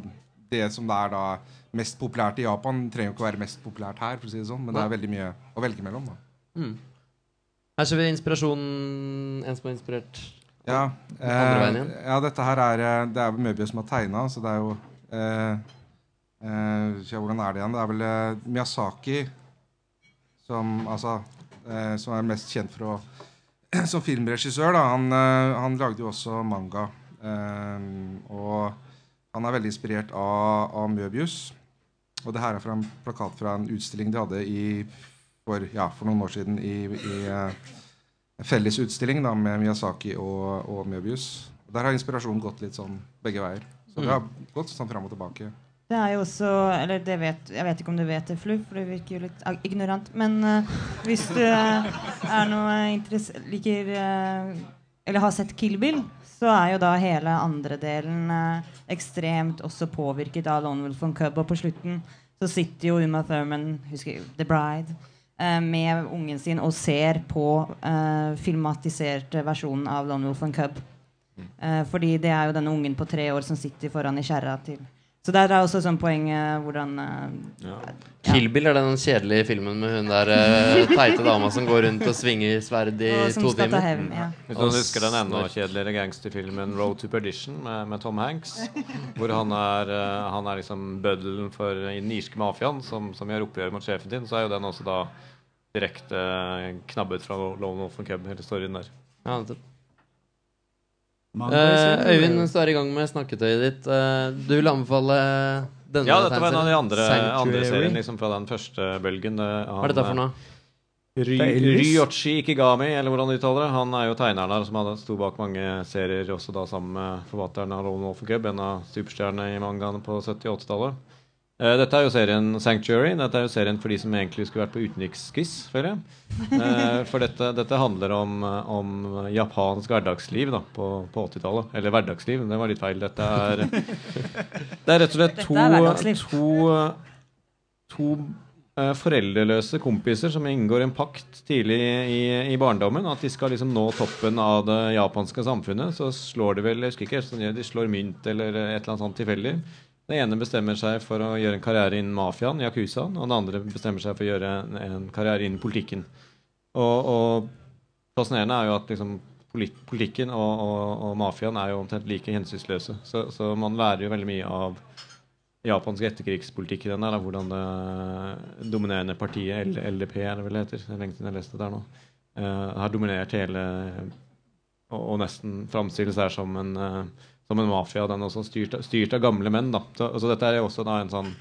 det som det er da mest populært i Japan, trenger jo ikke å være mest populært her, for å si det sånn, men det er veldig mye å velge mellom. da. Mm. Her ser vi inspirasjonen En som er inspirert. Ja, eh, ja dette her er eh, Det er Møbius som har tegna, så det er jo eh, eh, ja, Hvordan er det igjen? Det er vel eh, Miyazaki som altså eh, Som er mest kjent for å Som filmregissør, da. Han, han lagde jo også manga. Og han er veldig inspirert av, av Møbius. Og det her er fra en plakat fra en utstilling de hadde i, for, ja, for noen år siden i, i eh, en felles utstilling da, med Miyazaki og, og Møbius. Der har inspirasjonen gått litt sånn begge veier. Så det har gått sånn fram og tilbake. Det er jo også Eller det vet, jeg vet ikke om du vet det, Flu, for du virker jo litt ignorant. Men uh, hvis du uh, er noe interess liker uh, Eller har sett Kill Bill, så er jo da hele andre delen ekstremt også påvirket av Lone Wolf von Cub. Og på slutten så sitter jo Uma Thurman, husker jeg, The Bride, med ungen sin og ser på eh, filmatiserte versjonen av Lone Wolf and Cub. Eh, fordi det er jo denne ungen på tre år som sitter foran i kjerra til Så der er også sånn poeng eh, hvordan eh, Ja. Kill Bill er den kjedelige filmen med hun der uh, teite dama som går rundt og svinger sverd i og to timer. hevn. Ja. Hvis du husker den enda kjedeligere gangsterfilmen 'Road to Perdition' med, med Tom Hanks, hvor han er, uh, han er liksom bøddelen for den irske mafiaen som, som gjør opprør mot sjefen din, så er jo den også da direkte eh, knabbet fra Lone Wolf Cub, hele storyen der. Ja, det. Manga Eh, Øyvind, du er i gang med snakketøyet ditt, eh, du vil anbefale denne Ja, dette var en av de andre, andre seriene liksom, fra den første bølgen. Det, Hva er dette for noe? Ry, Det. Ryochi Ikigami, eller hvordan de uttaler det. Han er jo tegneren her som hadde sto bak mange serier, også da sammen med forfatteren av Lone Wolf Cub, en av superstjernene i mangaene på 70- og 80-tallet. Eh, dette er jo serien Sanctuary. Dette er jo serien for de som egentlig skulle vært på utenriksquiz, føler jeg. Eh, for dette, dette handler om, om japansk hverdagsliv da, på, på 80-tallet. Eller hverdagsliv, det var litt feil. Dette er, det er rett og slett to, to, to eh, foreldreløse kompiser som inngår en pakt tidlig i, i barndommen. At de skal liksom nå toppen av det japanske samfunnet. Så slår de vel jeg husker ikke, de slår mynt eller et eller annet sånt tilfeldig. Den ene bestemmer seg for å gjøre en karriere innen mafiaen, yakuzaen, og den andre bestemmer seg for å gjøre en, en karriere innen politikken. Og, og fascinerende er jo at liksom, polit politikken og, og, og mafiaen er jo omtrent like hensynsløse. Så, så man lærer jo veldig mye av japansk etterkrigspolitikk i den der, hvordan det dominerende partiet, L LDP er det vel heter, det er lenge siden jeg leste det der nå, uh, har dominert hele og, og nesten framstilles her som en, eh, som en mafia, den også styrt, styrt av gamle menn. da. Så, altså, dette er også da en sånn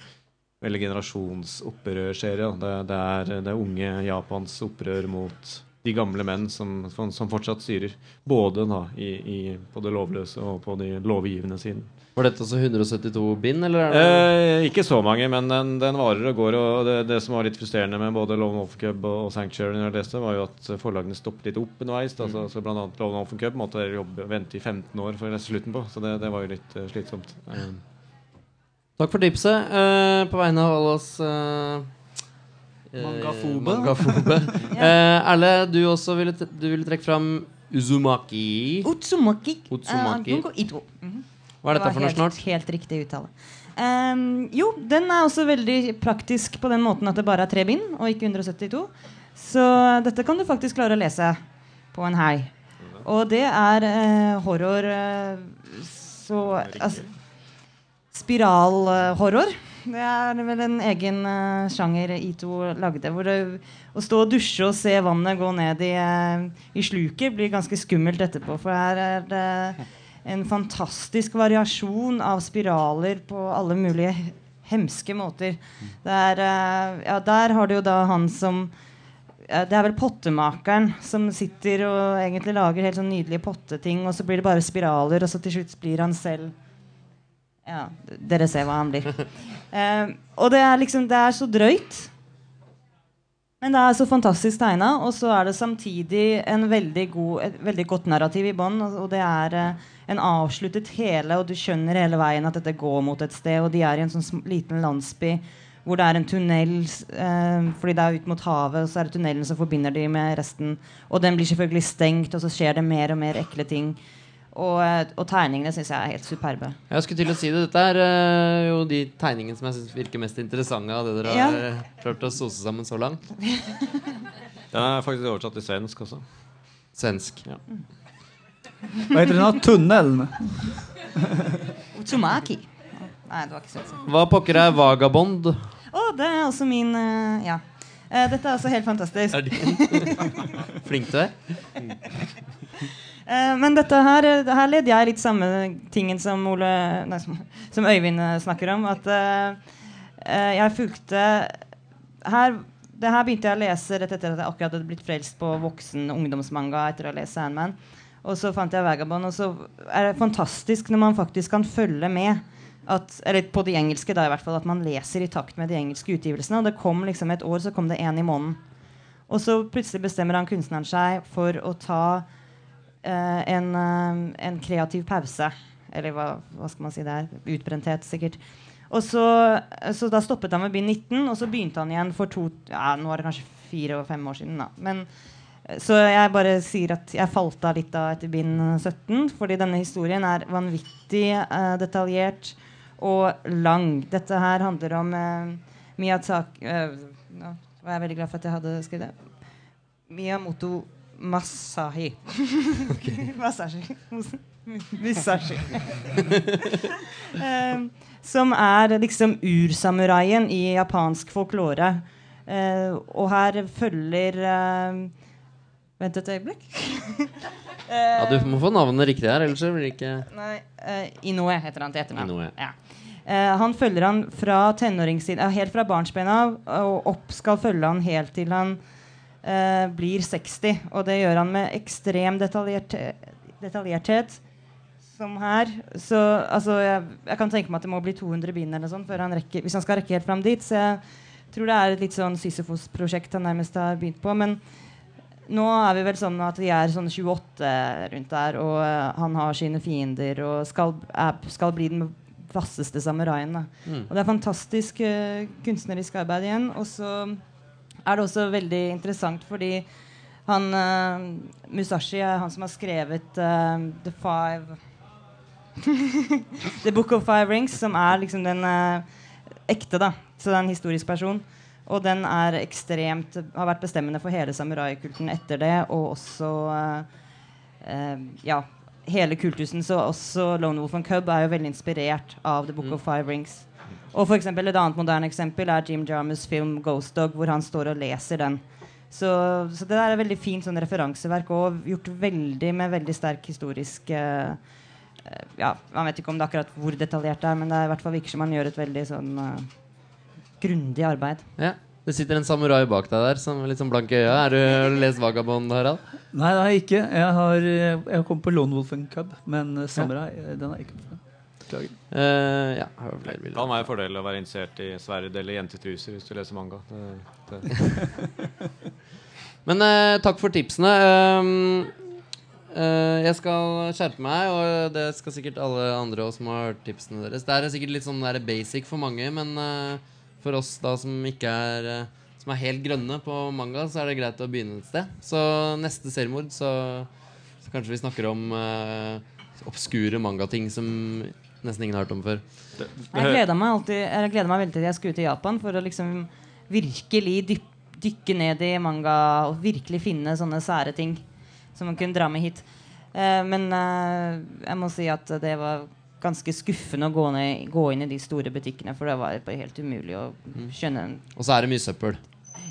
veldig generasjonsopprørsserie. Det, det, er, unge Japans opprør mot de gamle menn som, som fortsatt styrer. Både da i, i, på det lovløse og på de lovgivende siden. Var dette også 172 bind, eller er det Eh, ikke så mange, men den, den varer og går. Og det, det som var litt frustrerende med både Lone Wolf Cub og, Sanctuary, når jeg leste, var jo at forlagene stoppet litt opp underveis. Mm. så, så blant annet Lone Wolf Cub måtte jobbe, vente i 15 år for å lese slutten på. Så det, det var jo litt uh, slitsomt. Mm. Takk for tipset. uh, på vegne av alle oss Uh eh, Mangafobe. mangafobe. Eh, Erle, du også ville, du ville trekke fram Uzumaki. Utsumaki. Utsumaki. Mhm. Hva er dette Det for noe snart? helt, helt riktig uttale. Um, jo, den er også veldig praktisk på den måten at det bare er tre bind, og ikke 172. Så dette kan du faktisk klare å lese på en hei. Og det er uh, horror uh, så altså, Spiralhorror. Det er vel en egen sjanger sjanger Ito lagde. Hvor det, å stå og dusje og se vannet gå ned i, eh, i sluket blir ganske skummelt etterpå. For her er det en fantastisk variasjon av spiraler på alle mulige hemske måter. Det er, eh, ja, der har du jo da han som Det er vel pottemakeren som sitter og egentlig lager helt sånn nydelige potteting, og så blir det bare spiraler, og så til slutt blir han selv Ja, dere ser hva han blir. Eh, og det er liksom Det er så drøyt. Men det er så fantastisk tegna, og så er det samtidig veldig god, et veldig godt narrativ i bånn. Og det er eh, en avsluttet hele, og du skjønner hele veien at dette går mot et sted. Og de er i en sånn liten landsby hvor det er en tunnel eh, fordi det er ut mot havet, og så er det tunnelen som forbinder de med resten. Og den blir selvfølgelig stengt, og så skjer det mer og mer ekle ting. Og, eh, og tegningene syns jeg er helt superbe. Jeg skulle til å si det. Dette er uh, jo de tegningene som jeg synes virker mest interessante av det dere Ja. har eh, klart å sose sammen så langt. Den er faktisk oversatt til svensk også. Svensk. ja. Hva heter den da? Tunnelen? Utsumaki. Nei, det var ikke svensk. Hva pokker er vagabond? Å, det er også min uh, Ja. Uh, dette er også helt fantastisk. Er din? Flink du er. Eh, men dette her, her leder jeg litt samme tingen som, Ole, nei, som, som Øyvind eh, snakker om. At eh, jeg fulgte her, Det her begynte jeg å lese rett etter at jeg akkurat hadde blitt frelst på voksen ungdomsmanga etter å lese lest Sandman. Og så fant jeg Vagabond, og så er det fantastisk når man faktisk kan følge med. At, eller på de engelske, da i hvert fall, at man leser i takt med de engelske utgivelsene. Og det kom liksom et år så kom det én i måneden. Og så plutselig bestemmer han kunstneren seg for å ta en, eh, en kreativ pause. Eller hva, hva skal man si det er? Utbrenthet, sikkert. Og så, så da stoppet han ved bind 19, og så begynte han igjen for to ja, Nå er det kanskje fire og fem år siden. da Men eh, Så jeg bare sier at jeg falt av litt da etter bind 17, fordi denne historien er vanvittig eh, detaljert og lang. Dette her handler om eh, Miyazaki eh, Nå var jeg veldig glad for at jeg hadde skrevet det. Miyamoto Masahi. Masashi. Musashi. um, som er liksom ursamuraien i japansk folklore. Uh, og her følger uh, Vent et øyeblikk. Ja, du må få navnet riktig her, ellers så blir det ikke Nei, eh, Inoue heter han til etternavn. Ja. Eh, han følger han fra tenåringstiden, helt fra barnsben av, og opp skal følge han helt til han eh, blir 60. Og det gjør han med ekstrem detaljert, detaljerthet. Som her. Så altså, jeg, jeg kan tenke meg at det må bli 200 bind eller sånn før han rekker, hvis han skal rekke helt fram dit. Så jeg tror det er et litt sånn Sisyfos-prosjekt han nærmest har begynt på. Men nå er vi vel sånn at vi er sånn 28 rundt der, og eh, han har sine fiender og skal, er, skal bli den vasseste samuraien. Mm. Og det er fantastisk uh, kunstnerisk arbeid igjen. Og så er det også veldig interessant fordi han uh, Musashi er han som har skrevet uh, The Five The Book of Five Rings, som er liksom den uh, ekte, da. Så det er en historisk person. Og den er ekstremt har vært bestemmende for hele samuraikulten etter det, og også ja, hele kultusen. Så også Lone Wolf and Cub er jo veldig inspirert av The Book of Five Rings. Og for eksempel, Et annet moderne eksempel er Jim Jarmus film 'Ghost Dog', hvor han står og leser den. Så, så det der er veldig fint sånn referanseverk og gjort veldig med veldig sterk historisk eh, ja, Man vet ikke om det er akkurat hvor detaljert det er, men det er i hvert fall virker som man gjør et veldig sånn uh, grundig arbeid. Ja. Det sitter en samurai bak deg der som litt sånn blank i øya. Er har du lest Vagabond, Harald? Nei, det har jeg ikke. Jeg har, jeg har kommet på Lone Wolf and Cub, men Samurai ja. den har jeg ikke. Beklager. Uh, ja, har flere Det kan være en fordel å være interessert i sverd eller jentetruser hvis du leser manga. Det, det. Men uh, takk for tipsene. Um, uh, jeg skal skjerpe meg, og det skal sikkert alle andre også som har hørt tipsene deres. Det er sikkert litt sånn der basic for mange, men for oss da som ikke er Som er helt grønne på manga, så er det greit å begynne et sted. Så neste seriemord så, så kanskje vi snakker om uh, obskure mangating som nesten ingen har hørt om før. Det, Jeg gleder meg, alltid, jeg gleder meg veldig til jeg skulle i Japan for å liksom virkelig dyp, dykke ned i manga og virkelig finne sånne sære ting som man kunne dra med hit. Eh, men eh, jeg må si at det var ganske skuffende å gå, ned, gå inn i de store butikkene, for det var bare helt umulig å skjønne. Og så er det mye søppel.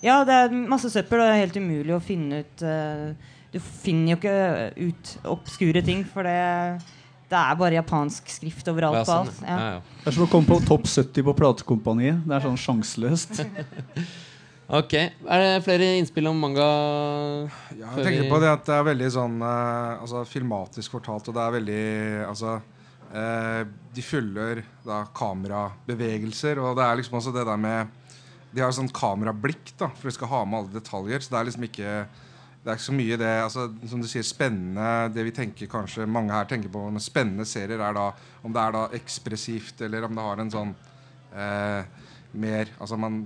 Ja, det er masse søppel, og det er helt umulig å finne ut eh, Du finner jo ikke ut obskure ting, for det, det er bare japansk skrift overalt Ja, på sånn, alt. ja. Ja. Ja, ja. Det er som å komme på topp 70 på platekompaniet. Det er sånn sjanseløst. Ok. Er det flere innspill om manga? Ja, jeg tenker på det at det er veldig sånn eh, altså, filmatisk fortalt, og det er veldig Altså eh, De følger da kamerabevegelser, og det er liksom også det der med De har sånn kamerablikk, da, for de skal ha med alle detaljer. Så det er liksom ikke det er ikke så mye det altså, Som du sier, spennende Det vi tenker kanskje mange her tenker på med spennende serier, er da om det er da ekspressivt, eller om det har en sånn eh, mer altså man,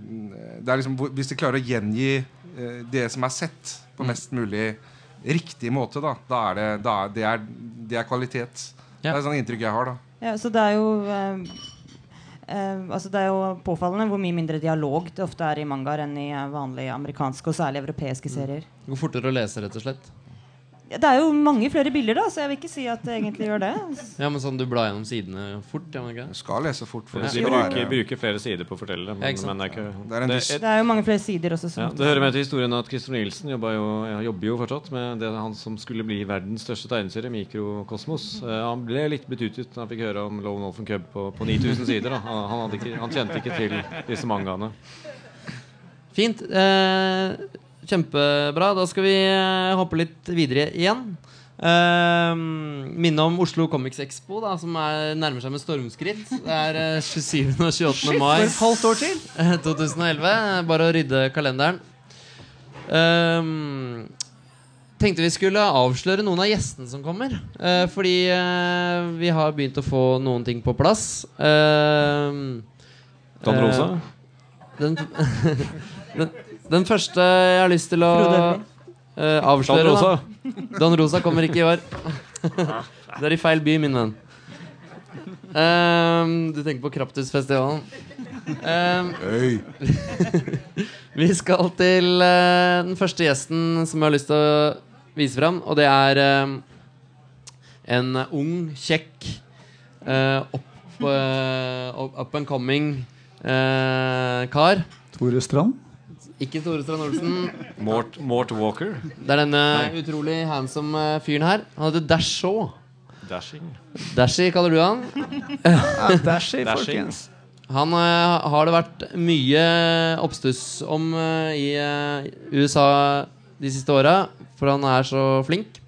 det er liksom, Hvis de klarer å gjengi eh, det som er sett, på mest mulig riktig måte, da, da er det, da er, det, er, det er kvalitet. Det er et sånt inntrykk jeg har, da. Ja, så det er jo eh, eh, altså Det er jo påfallende hvor mye mindre dialog det ofte er i mangaer enn i vanlige amerikanske og særlig europeiske serier. Det går fortere å lese, rett og slett. Ja, det er jo mange flere bilder, da, så jeg vil ikke si at det egentlig gjør det. Ja, men sånn du blar gjennom sidene fort. Ja, men ikke? Du skal lese fort. For De det skal bruker, bruker flere sider på å fortelle det. Men, men det er ikke Det er en det, Det er jo mange flere sider også. ja, det hører med til historien at Christer Nielsen jobber jo, ja, jobber jo fortsatt med det han som skulle bli verdens største tegneserie, Mikrokosmos. Uh, han ble litt betuttet da han fikk høre om Lone Wolfen Cub på, på 9000 sider. Da. Han, han, hadde ikke, han kjente ikke til disse mangaene. Fint. Eh, kjempebra. Da skal vi eh, hoppe litt videre igjen. Uh, minne om Oslo Comics Expo, da, som er, nærmer seg med stormskritt. Det er uh, 27. og 28. mai For et halvt år til! eh, 2011. Bare å rydde kalenderen. Uh, tenkte vi skulle avsløre noen av gjestene som kommer. Uh, fordi eh, vi har begynt å få noen ting på plass. Uh, Don eh, Rosa? den, den, den første jeg har lyst til å eh, Don Rosa? da. Don Rosa kommer ikke i år. Det er i feil by, min venn. Um, du tenker på Kraptusfestivalen. Ehm, vi skal til uh, den første gjesten som jeg har lyst til å vise fram, og det er um, en ung, kjekk, uh, up, uh, up and coming eh, kar. Tore Strand. Ikke Tore Strand Olsen. Mort, Mort Walker? Det er denne utrolig handsome eh, fyren her. Han heter Dashaw. Shaw. Dashing? Dashy kaller du han. Ja, Dashy, Dashing. folkens. Han eh, har det vært mye oppstuss om eh, i USA de siste åra, for han er så flink.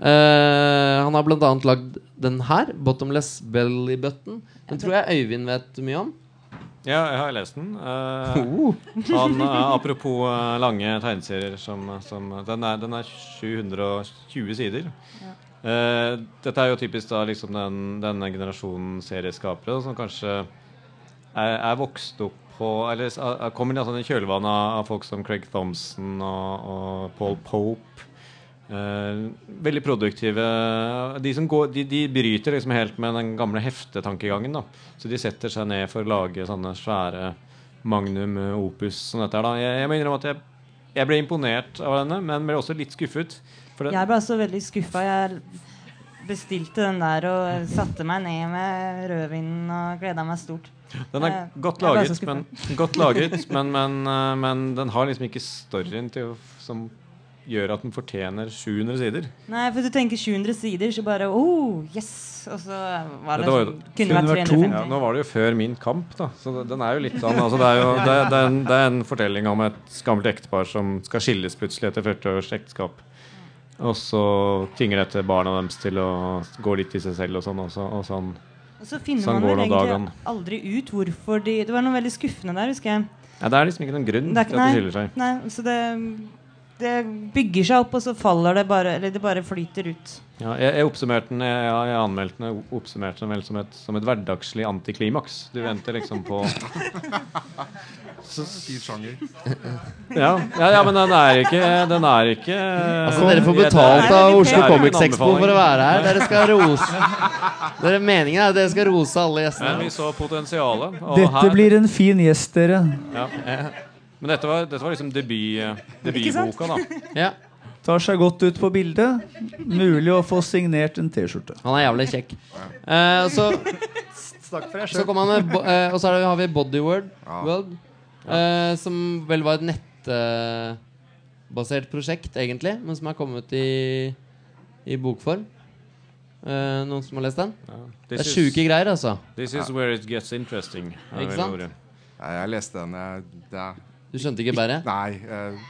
Eh, han har annet lagd den her, 'Bottomless Belly Button'. Den tror jeg Øyvind vet mye om. Ja, jeg har lest den. Eh, han, eh, apropos eh, lange tegneserier som, som den, er, den er 720 sider. Eh, dette er jo typisk da liksom den, denne generasjonen serieskapere som kanskje er, er vokst opp på Eller er- kommer i kjølvannet av, av folk som Craig Thompson og, og Paul Pope. Eh, veldig produktive. De, som går, de, de bryter liksom helt med den gamle heftetankegangen. da Så de setter seg ned for å lage sånne svære magnum eh, opus som dette her. Jeg, jeg må innrømme at jeg, jeg ble imponert av denne, men ble også litt skuffet. Jeg ble altså veldig skuffa. Jeg bestilte den der og satte meg ned med rødvinen og gleda meg stort. den er eh, godt laget, men, godt laget men, men, men den har liksom ikke storyen til som gjør at den fortjener 700 sider. Nei, for du tenker 700 sider, så bare oh, yes! Og så var det, det var jo- sånn- kunne kunne vært vært 350. Ja, nå var det jo før min kamp, da. Så det- den er jo litt sånn altså det, er jo, det, det, er en, det er en fortelling om et gammelt ektepar som skal skilles plutselig etter 40 års ekteskap. Og så tvinger dette barna deres til å gå litt i seg selv og sånn. Og, så, og sånn. Og så finner Sånn man vel egentlig dagen. aldri ut hvorfor de Det var noe veldig skuffende der, husker jeg. Ja, det er liksom ikke noen grunn Det er til at de skiller seg. Nei, så det, det bygger seg opp, og så faller det bare Eller det bare flyter ut. Ja, jeg, jeg oppsummerte den jeg, jeg anmeldte den oppsummerte den vel som et, som et hverdagslig antiklimaks. Du venter liksom på sjanger. ja, ja, ja, men den er ikke Den er ikke Altså Dere får betalt av Oslo. Comics Expo for å være her. Dere skal rose dere, Meningen er at dere skal rose alle Men gjestene. vi så potensialet. og Dette her- blir en fin gjest, dere. ja. Men dette var, dette var liksom debut, eh, debutboka, da. Ja, Tar seg godt ut på bildet. Mulig å få signert en T-skjorte. Han er jævlig kjekk. Eh, så Snakk for deg så kom han med bo, eh, Og så er det, har vi Bodyword Ja. World, eh, som vel var et nettbasert prosjekt, egentlig, men som er kommet i, i bokform. Eh, noen som har lest den? Ja. Det This er is- sjuke greier, altså. This is where it gets interesting. er Ikke vel sant? ordet. Nei, jeg leste den. Jeg, det er, Du skjønte ikke bæret? nei. eh,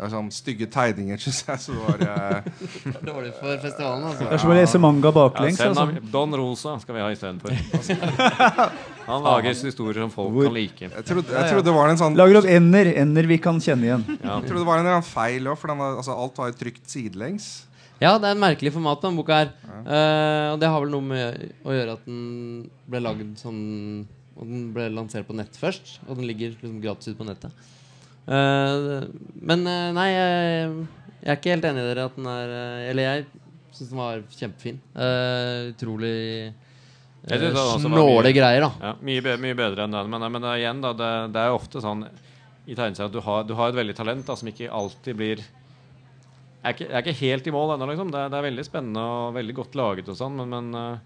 det er sånn stygge tegninger, syns jeg. Så det var eh, Dårlig for festivalen, altså. Det er som å lese manga baklengs. Ja, Altså. Don Rosa skal vi ha istedenfor. Han lager historier som folk Hvor- kan like. jeg, trodde, jeg trodde det var en sånn Lager opp ender. Ender vi kan kjenne igjen. Ja. Jeg trodde det var en eller annen feil òg, for den altså, alt var jo trykt sidelengs. Ja, det er en merkelig format, den boka her. Eh, og det har vel noe med å gjøre at den ble lagd sånn Og den ble lansert på nett først. Og den ligger liksom gratis ute på nettet. Eh, men eh, nei, jeg, Jeg er ikke helt enig i dere at den er eh, Eller jeg syns den var kjempefin. Utrolig snåle greier, da. Ja, mye, bedre, mye bedre enn den. Men, men det igjen, da, det, det er ofte sånn i tegneserier at du har, du har et veldig talent da, som ikke alltid blir Jeg er ikke, jeg er ikke helt i mål ennå, liksom. Det, er- det er veldig spennende og veldig godt laget og sånn, men, men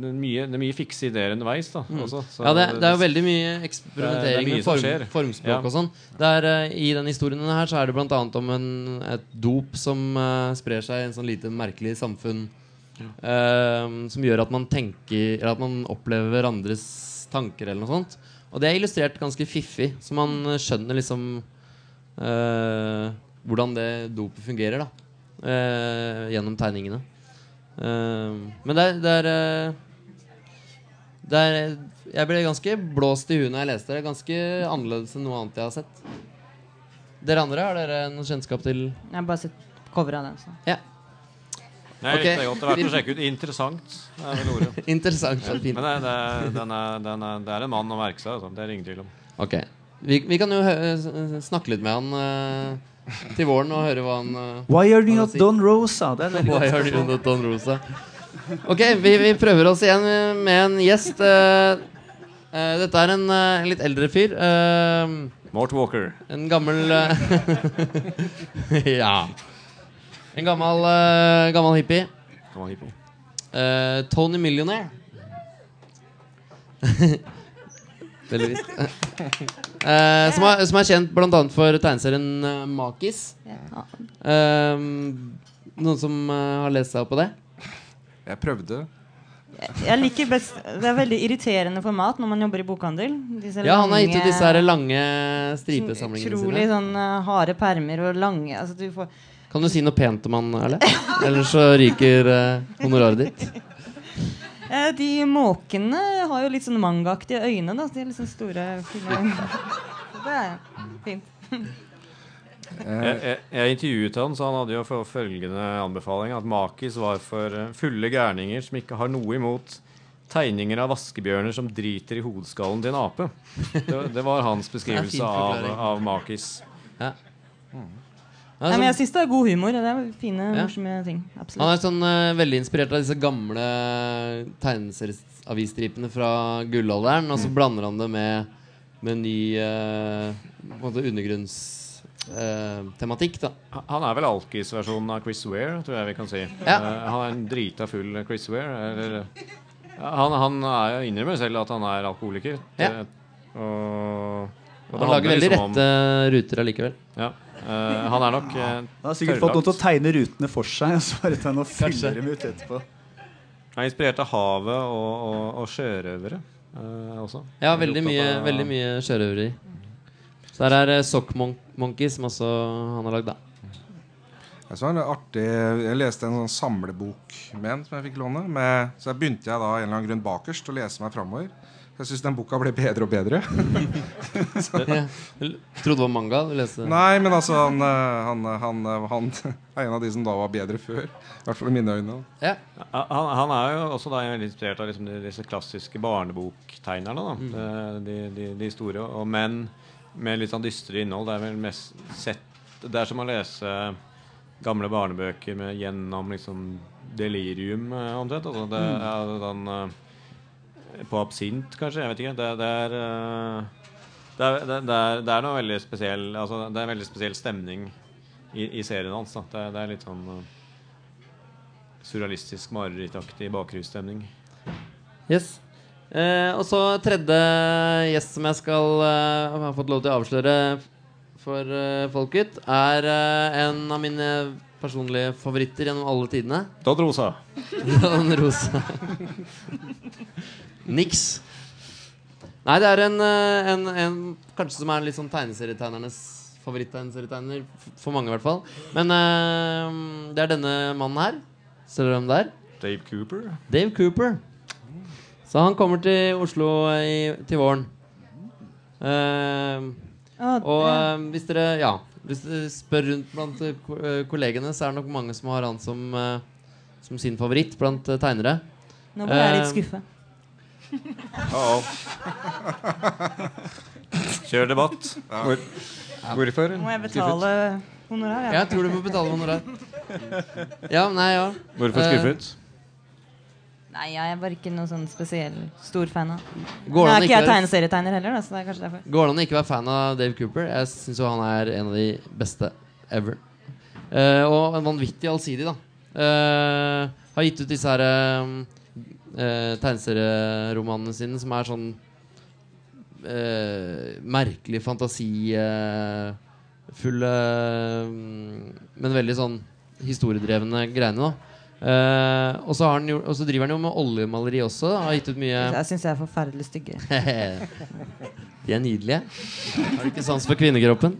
det, er mye, det er mye fikse ideer underveis, da. Også, så Mm. Ja, det, det er jo veldig mye eksperimentering er mye med form, formspråk Ja. og sånn. Eh, I denne historien her så er det bl.a. om en, et dop som uh, sprer seg i en sånn lite merkelig samfunn. Uh, som gjør at man tenker Eller at man opplever hverandres tanker eller noe sånt. Og det er illustrert ganske fiffig, så man skjønner liksom hvordan det dopet fungerer, da. gjennom tegningene. Uh, men det det er det er, jeg ble ganske blåst i huet når jeg leste det. Ganske annerledes enn noe annet jeg har sett. Dere andre, har dere noe kjennskap til Jeg har bare sett coveret av den. Så. Ja, Nei, okay. Det er godt. Det er verdt å sjekke ut. Interessant er vel ordet. interessant fint. Men det, det, den er, den er, det er en mann å merke seg. Altså. Det er ingen tvil om. Ok. Vi, vi kan jo hø snakke litt med han uh, til våren og høre hva han uh, Why are you not Don Rosa? Er Why are you not Don Rosa? Ok, vi, vi prøver oss igjen med en gjest. Uh, uh, dette er en uh, litt eldre fyr. Mort Walker. En gammel Ja. En gammel, gammel hippie. Gammel hippie. Eh, Tony Millionaire. Veldig visst. Eh, som, er, som er kjent bl.a. for tegneserien uh, Makis. Ja. Noen som har lest seg opp på det? Jeg prøvde. Jeg liker best Det er veldig irriterende format når man jobber i bokhandel. Disse Ja, han har gitt ut disse her lange stripesamlingene Utrolig sine. sånn eh, harde permer og lange altså, du får, Kan du si noe pent om han, Erle? Ellers så ryker eh, honoraret ditt. Eh, De måkene har jo litt sånn mangaaktige øyne. Da. De er litt sånn store, fine øyne. Det er fint. Jeg, jeg, jeg intervjuet han, så han hadde jo for følgende anbefaling at Makis var for eh, fulle gærninger som ikke har noe imot tegninger av vaskebjørner som driter i hodeskallen til en ape. Det, det var hans beskrivelse av, av Makis. Ja. Nei, men jeg syns det er god humor. Det er fine, Ja. morsomme ting. Han er sånn uh, veldig inspirert av disse gamle tegneserieavisstripene fra gullalderen, og så blander han det med, med ny uh, undergrunnstematikk. da Han er vel alkis-versjonen av Chris Ware, tror jeg vi kan si. Ja. Uh, han er en drita full Chris Ware. Eller, ja, han, han er, innrømmer selv at han er alkoholiker. Ja. Det- og, og Han lager veldig liksom om- rette ruter allikevel. Ja. Uh, han er nok uh, Han har sikkert fått noen til å tegne rutene for seg, og så bare ta noe og Kanskje. dem ut etterpå. Han er inspirert av havet og, og, og sjørøvere uh, også. Ja, veldig mye, av- veldig mye sjørøveri. Så her er uh, Sock Mon Monkey, som også han har lagd, da. Jeg, så en artig, jeg leste en sånn samlebok med en som jeg fikk låne. Med, så jeg begynte jeg da en eller annen grunn bakerst å lese meg framover. Jeg syns den boka ble bedre og bedre. Ja. Trodde det var manga du leste? Nei, men altså han, eh, han, han, eh, han er en av de som da var bedre før. I hvert fall i mine øyne. Ja. Han, han er jo også da veldig inspirert av liksom disse klassiske barneboktegnerne. Da. Mm. De, de, de store. Og men med litt sånn dystre innhold. Det er vel mest sett Det er som å lese gamle barnebøker med, gjennom liksom delirium, eh, omtrent. Altså, det Mm. er sånn eh, På absint, kanskje. Jeg vet ikke. Det, det er eh, det er, det, er, det er noe veldig spesiell altså, Det er en veldig spesiell stemning i, i serien hans. Da. Det, det er litt sånn uh, surrealistisk, marerittaktig bakgrunnsstemning. Yes. Eh, og så tredje gjest som jeg skal eh, har fått lov til å avsløre for eh, folket, er eh, en av mine personlige favoritter gjennom alle tidene. Don Rosa. Don Rosa. Niks. Nei, det er en, en, en Kanskje som er litt sånn tegneserietegnernes favoritttegneserietegner. For mange, i hvert fall. Men eh, det er denne mannen her. Ser dere hvem det er? Dave Cooper. Dave Cooper. Så han kommer til Oslo i, til våren. Uh, og ja. eh, hvis dere Ja, hvis dere spør rundt blant eh, kollegene, så er det nok mange som har han som, som sin favoritt blant tegnere. Nå ble jeg litt skuffa. Kjør debatt. Hvor, hvorfor? Må jeg betale Honorar, ja. Jeg tror du må betale honorar. Ja, nei, ja. Hvorfor skuffet? Nei, jeg er bare ikke noe sånn spesiell stor fan av Går Nå det an å ikke ikke jeg tegneserietegner heller, da, så det er kanskje derfor. går det an å ikke være fan av Dave Cooper? Jeg syns jo han er en av de beste ever. Eh, og en vanvittig allsidig, da. Eh, har gitt ut disse her uh, tegneserieromanene sine som er sånn eh, merkelig fantasifulle Men veldig sånn historiedrevne greiene, da. Eh, og, så har han gjort, og så driver han jo med oljemaleri også. Da. Har gitt ut mye Jeg syns jeg er forferdelig stygge. De er nydelige. Har du ikke sans for kvinnekroppen?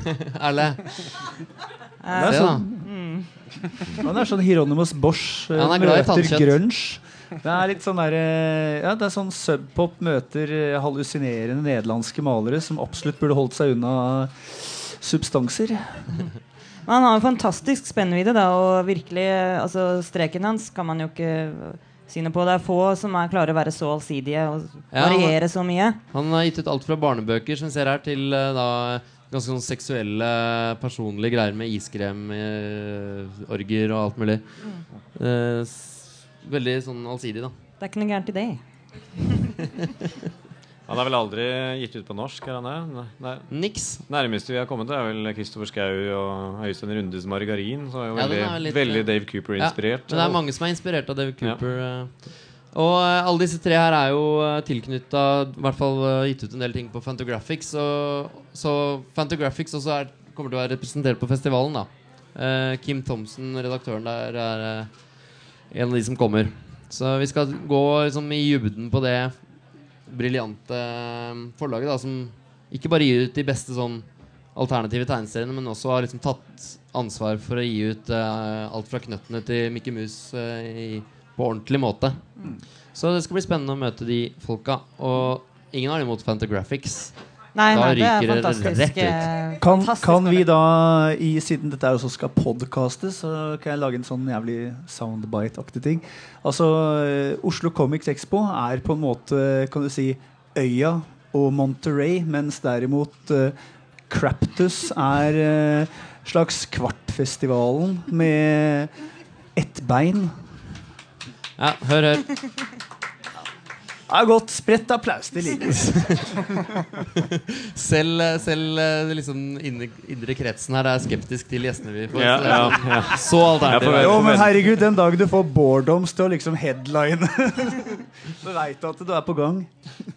Erle? Det er sånn, da. sånn, han er sånn Hieronymus Bosch eh, Ja, han er glad møter grunge. Det er litt sånn der, eh, ja, det er sånn subpop møter hallusinerende nederlandske malere som absolutt burde holdt seg unna substanser. Men han har en fantastisk spennvidde, da, og virkelig altså, Streken hans kan man jo ikke si noe på. Det er få som er klarer å være så allsidige og Ja, variere så mye. Han har gitt ut alt fra barnebøker som vi ser her, til eh, da ganske sånn seksuelle, personlige greier med iskrem, eh, orger og alt mulig. Eh, veldig sånn allsidig, da. Det er ikke noe gærent i det. Han har vel aldri gitt ut på norsk? er han det? Nei. Niks. Nærmeste vi har kommet, er vel Kristoffer Schou og Øystein Rundes 'Margarin'. Så er jo Ja, veldig, er litt, veldig eh, Dave Cooper-inspirert. Men det er mange som er inspirert av Dave Cooper. Ja. Og eh, alle disse tre her er jo tilknytta I hvert fall eh, gitt ut en del ting på Fantagraphics. Og, så Fantagraphics også er, kommer til å være representert på festivalen. da uh, Kim Thomsen, redaktøren der, er uh, en av de som kommer. Så vi skal gå liksom, i dybden på det briljante eh, forlaget da som ikke bare gir ut de beste sånn alternative tegneseriene, men også har liksom tatt ansvar for å gi ut uh, alt fra Knøttene til Mickey Mouse uh, i, på ordentlig måte. Så det skal bli spennende å møte de folka. Og ingen har imot Fantagraphics. Nei, Da nei, det er ryker det fantastisk. rett ut. eh, Kan, kan vi da, i, siden dette er også skal podcastes, så kan jeg lage en sånn jævlig soundbite-aktig ting. Altså, eh, Oslo Comics Expo er på en måte, kan du si, øya og Monterey, mens derimot uh, Craptus er uh, slags Kvartfestivalen med ett bein. Ja, hør, hør. Det er godt. Spredt applaus. Det likes. Selv, eh, selv eh, liksom indre, indre kretsen her er skeptisk til gjestene vi får. Ja, ja, sånn- ja. Så alternativ. Jo, men herregud, den dagen du får boredoms til å liksom headline, så veit du at du er på gang.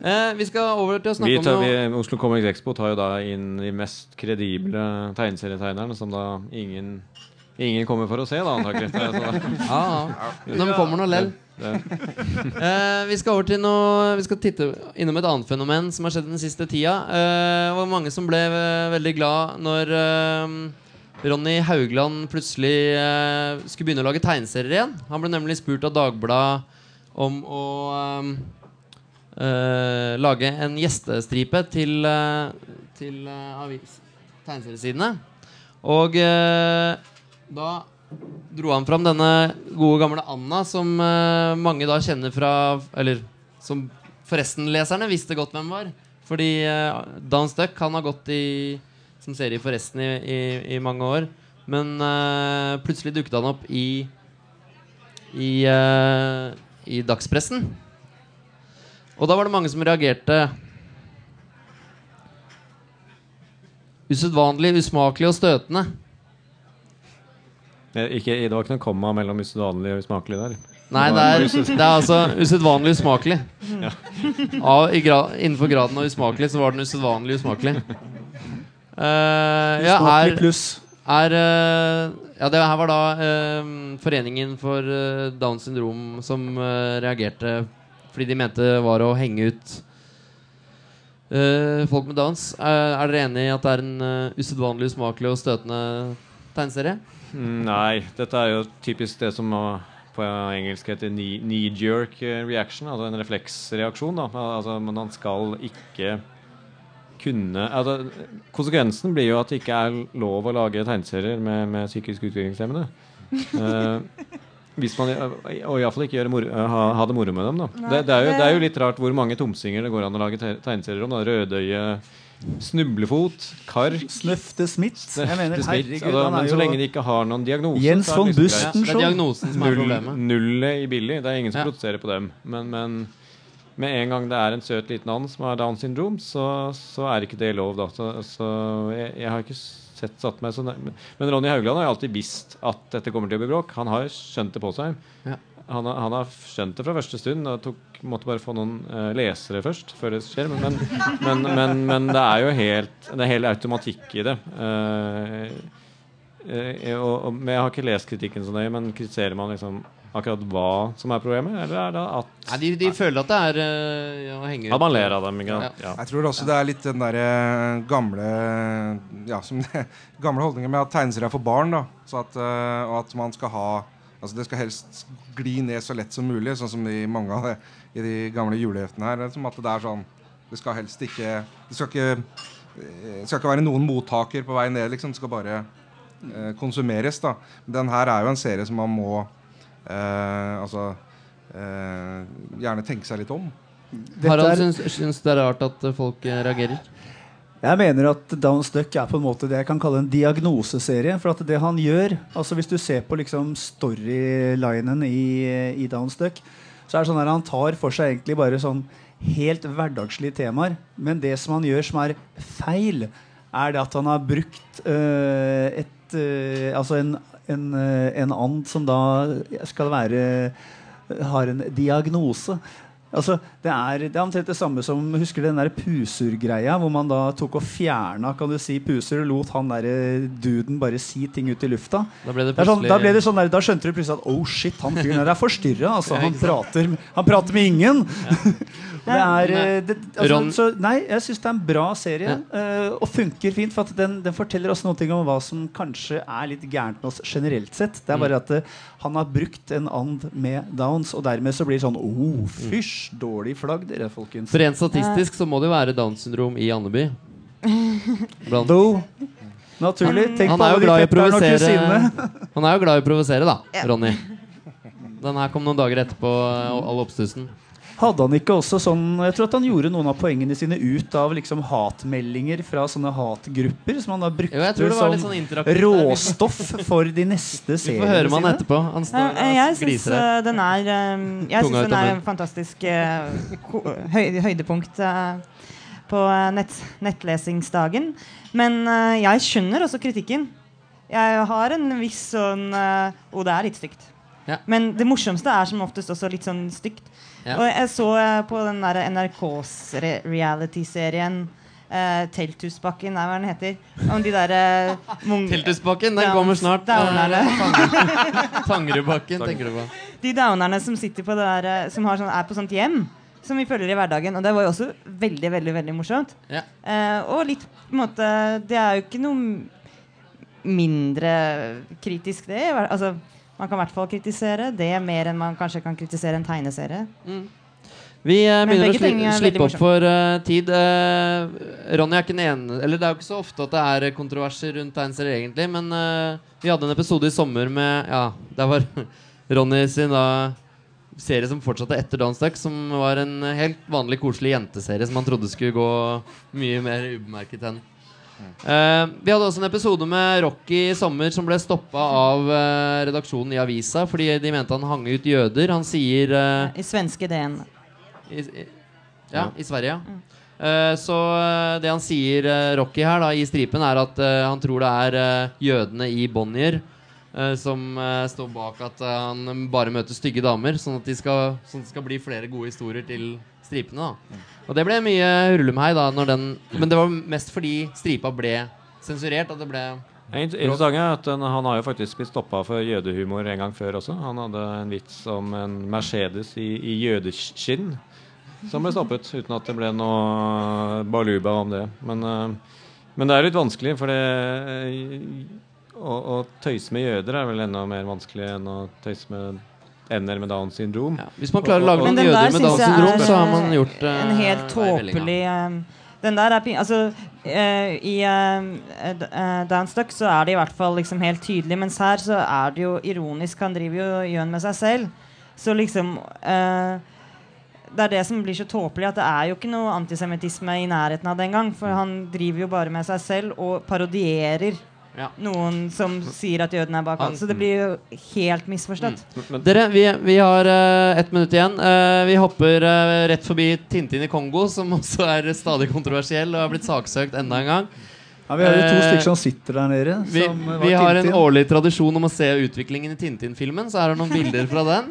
Eh, vi skal over til å Vi snakke tar, om vi, Oslo Comics Expo tar jo da inn de mest kredible tegneserietegnerne, som da ingen Ingen kommer for å se, da, antakelig. Ja, ja. De kommer nå lell. Eh, vi skal over til noe Vi skal titte innom et annet fenomen som har skjedd den siste tida. Uh, det var mange som ble eh, veldig glad når uh, Ronny Haugland plutselig skulle begynne å lage tegneserier igjen. Han ble nemlig spurt av Dagbladet om å lage en gjestestripe til, til avis, tegneseriesidene. Og eh, da dro han fram denne gode gamle Anna, som eh, mange da kjenner fra Eller som Forresten-leserne visste godt hvem var. Fordi uh, Dan Stuck han har gått i, som serie Forresten i, i, i mange år. Men eh, plutselig dukket han opp i i, eh, i dagspressen. Og da var det mange som reagerte usedvanlig, usmakelig og støtende. Eh, Ikke, det var ikke noe komma mellom usedvanlig og usmakelig der. Nei, det er, det er altså usedvanlig usmakelig. Av, i gra innenfor graden av usmakelig så var den usedvanlig usmakelig. Uh, ja, er, er eh, Ja, det her var da uh, Foreningen for Downs syndrom som reagerte fordi de mente var å henge ut eh, folk med Downs. Er dere enig i at det er en uh, usedvanlig usmakelig og støtende tegneserie? Mm, Nei, dette er jo typisk det som på engelsk heter knee- knee-jerk uh, reaction. Altså en refleksreaksjon. Da. Altså, men han skal ikke kunne altså, Konsekvensen blir jo at det ikke er lov å lage tegneserier med, med psykisk utviklingshemmede. uh, hvis man, og iallfall ikke eh, ha, ha det moro med dem. Da. Nei, Det, det, er jo, det- det er jo litt rart hvor mange tomsinger det går an å lage te- tegneserier om. Da. Rødøye, snublefot, kark Snøftesmitt. Jeg mener, smitt, herregud, altså, han Men så lenge de ikke har noen diagnose Jens så er von det liksom greit. Busten Det er show. diagnosen som er Null, problemet. nullet i billig. Det er ingen som Ja. protesterer på dem. Men, men med en gang det er en søt liten and som har Downs syndrom, så, så er ikke det lov, da. Så, så jeg, jeg har ikke sett satt meg så nær. Men Ronny Haugland har jo alltid visst at dette kommer til å bli bråk. Han har skjønt det på seg. Ja. Han, har, han har skjønt det fra første stund. Og tok, måtte bare få noen uh, lesere først før det skjer. Men, men, men, men, men det er jo helt Det er hel automatikk i det. Uh, uh, og, og, men Jeg har ikke lest kritikken så nøye, men kritiserer man liksom akkurat hva som er problemet? Eller er det at, Nei, de, de føler at det er å at man ler av dem? Ikke? sant? Ja. Jeg tror også det er litt den derre gamle Ja, som det, gamle holdningen med at tegneserier er for barn. da så at, Og at man skal ha Altså Det skal helst gli ned så lett som mulig, sånn som i mange av det i de gamle juleheftene her. Som at det er sånn Det skal helst ikke Det skal ikke, eh, det skal ikke være noen mottaker på vei ned, liksom. Det skal bare eh, konsumeres. da Men den her er jo en serie som man må eh, Altså eh, gjerne tenke seg litt om. Dette Harald syns, syns det er rart at folk øh, reagerer. Jeg mener at Downs Duck er på en måte det jeg kan kalle en diagnoseserie. For at det han gjør altså Hvis du ser på liksom storylinen i, i Downs Duck, så er det sånn at han tar for seg egentlig bare sånn helt hverdagslige temaer. Men det som han gjør som er feil, er det at han har brukt øh, et øh, Altså en, en, øh, en and som da skal være har en diagnose. Altså, det, er, det er omtrent det samme som Husker den der puser-greia? Hvor man da tok og fjerna kan du si, puser og lot han der eh, duden bare si ting ut i lufta. Da ble det er sånn, plutselig da, ble det sånn der, da skjønte du plutselig at oh shit, han fyren der er forstyrra. Altså, han, prater, han prater med ingen. Det er, eh, det, altså, så, nei, jeg syns det er en bra serie. Uh, og funker fint. For at den, den forteller også noe om hva som kanskje er litt gærent med oss generelt sett. Det er Mm. bare at uh, han har brukt en and med downs, og dermed så blir det sånn oh, fysj, dårlig flagg, dere, folkens. For rent statistisk så må det jo være Downs syndrom i Andeby. Blant, Do. Naturlig. Tenk han på alle de fetterne og kusinene. Han er jo glad i å provosere, da, Ja. Ronny. Den her kom noen dager etterpå, all oppstussen. Hadde han ikke også sånn Jeg tror at han gjorde noen av poengene sine ut av liksom hatmeldinger fra sånne hatgrupper som han da brukte Jo, jeg tror det var litt som sånn interaktivt. råstoff for de neste Vi seriene får høre med han etterpå. Han står Eh, Jeg syns eh, den er eh, Jeg syns synes den er en fantastisk eh, høy, høydepunkt på nett, nettlesingsdagen. Men jeg skjønner også kritikken. Jeg har en viss sånn eh, oh, det er litt stygt. Ja. Men det morsomste er som oftest også litt sånn stygt. Ja. Og jeg så eh, på den der NRKs re reality-serien uh, Telthusbakken, nei, hva den heter. Om de der uh, Telthusbakken, den kommer snart. Downerne. Tangerudbakken, tenker du på. De downerne som sitter på det der, som har sånn, er på sånt hjem. Som vi følger i hverdagen. Og det var jo også veldig veldig, veldig morsomt. Ja. Uh, og litt på en måte Det er jo ikke noe mindre kritisk, det. Altså, man kan i hvert fall kritisere det mer enn man kanskje kan kritisere en tegneserie. Vi eh, begynner å sli slippe opp for uh, tid. Uh, Ronny er ikke den ene Eller det er jo ikke så ofte at det er eh, kontroverser rundt tegneserier, egentlig. Men uh, vi hadde en episode i sommer med Ja, der var Ronny sin da serie som fortsatte etter Dance Duck, som var en helt vanlig koselig jenteserie som man trodde skulle gå mye mer ubemerket hen. Eh, vi hadde også en episode med Rocky i sommer som ble stoppa av uh, redaksjonen i avisa fordi de mente han hang ut jøder. Han sier uh, I svenske DN. i, i, ja, i Sverige, ja. Eh, så det han sier, Rocky her da i stripen, er at han tror det er jødene i Bonnier som står bak at han bare møter stygge damer, sånn at, de skal, sånn at det skal bli flere gode historier til stripene. da Og det ble mye rullemhei, da, den Men det var mest fordi stripa ble sensurert. At det ble Interessant er at Han har jo faktisk blitt stoppa for jødehumor en gang før også. Han hadde en vits om en Mercedes i, i jødeskinn som ble stoppet, uten at det ble noe baluba om det. Men, eh, men det er litt vanskelig, for det eh, å, å tøyse med jøder er vel enda mer vanskelig enn å tøyse med ender med Downs syndrom. ja. Hvis man klarer å lage noen jøder med Downs syndrom, så har man eh, gjort uh, en helt i vellinga. tåpelig eh, Den der er pin... Altså, uh, i uh, Downstuck så er det i hvert fall liksom helt tydelig, mens her så er det jo ironisk. Han driver jo gjøn med seg selv. Så liksom uh, det er det som blir så tåpelig, at det er jo ikke noe antisemittisme i nærheten av det engang. For han driver jo bare med seg selv og parodierer Ja. noen som sier at jødene er bak alt. Så det blir jo helt misforstått. Men, Dere, vi, vi har uh, ett minutt igjen. Uh, vi hopper uh, rett forbi Tintin i Kongo, som også er stadig kontroversiell og har blitt saksøkt enda en gang. Ja, vi har jo to Eh, stykker som sitter der nede. Vi, som var vi har en årlig tradisjon om å se utviklingen i Tintin-filmen, så her er noen bilder fra den.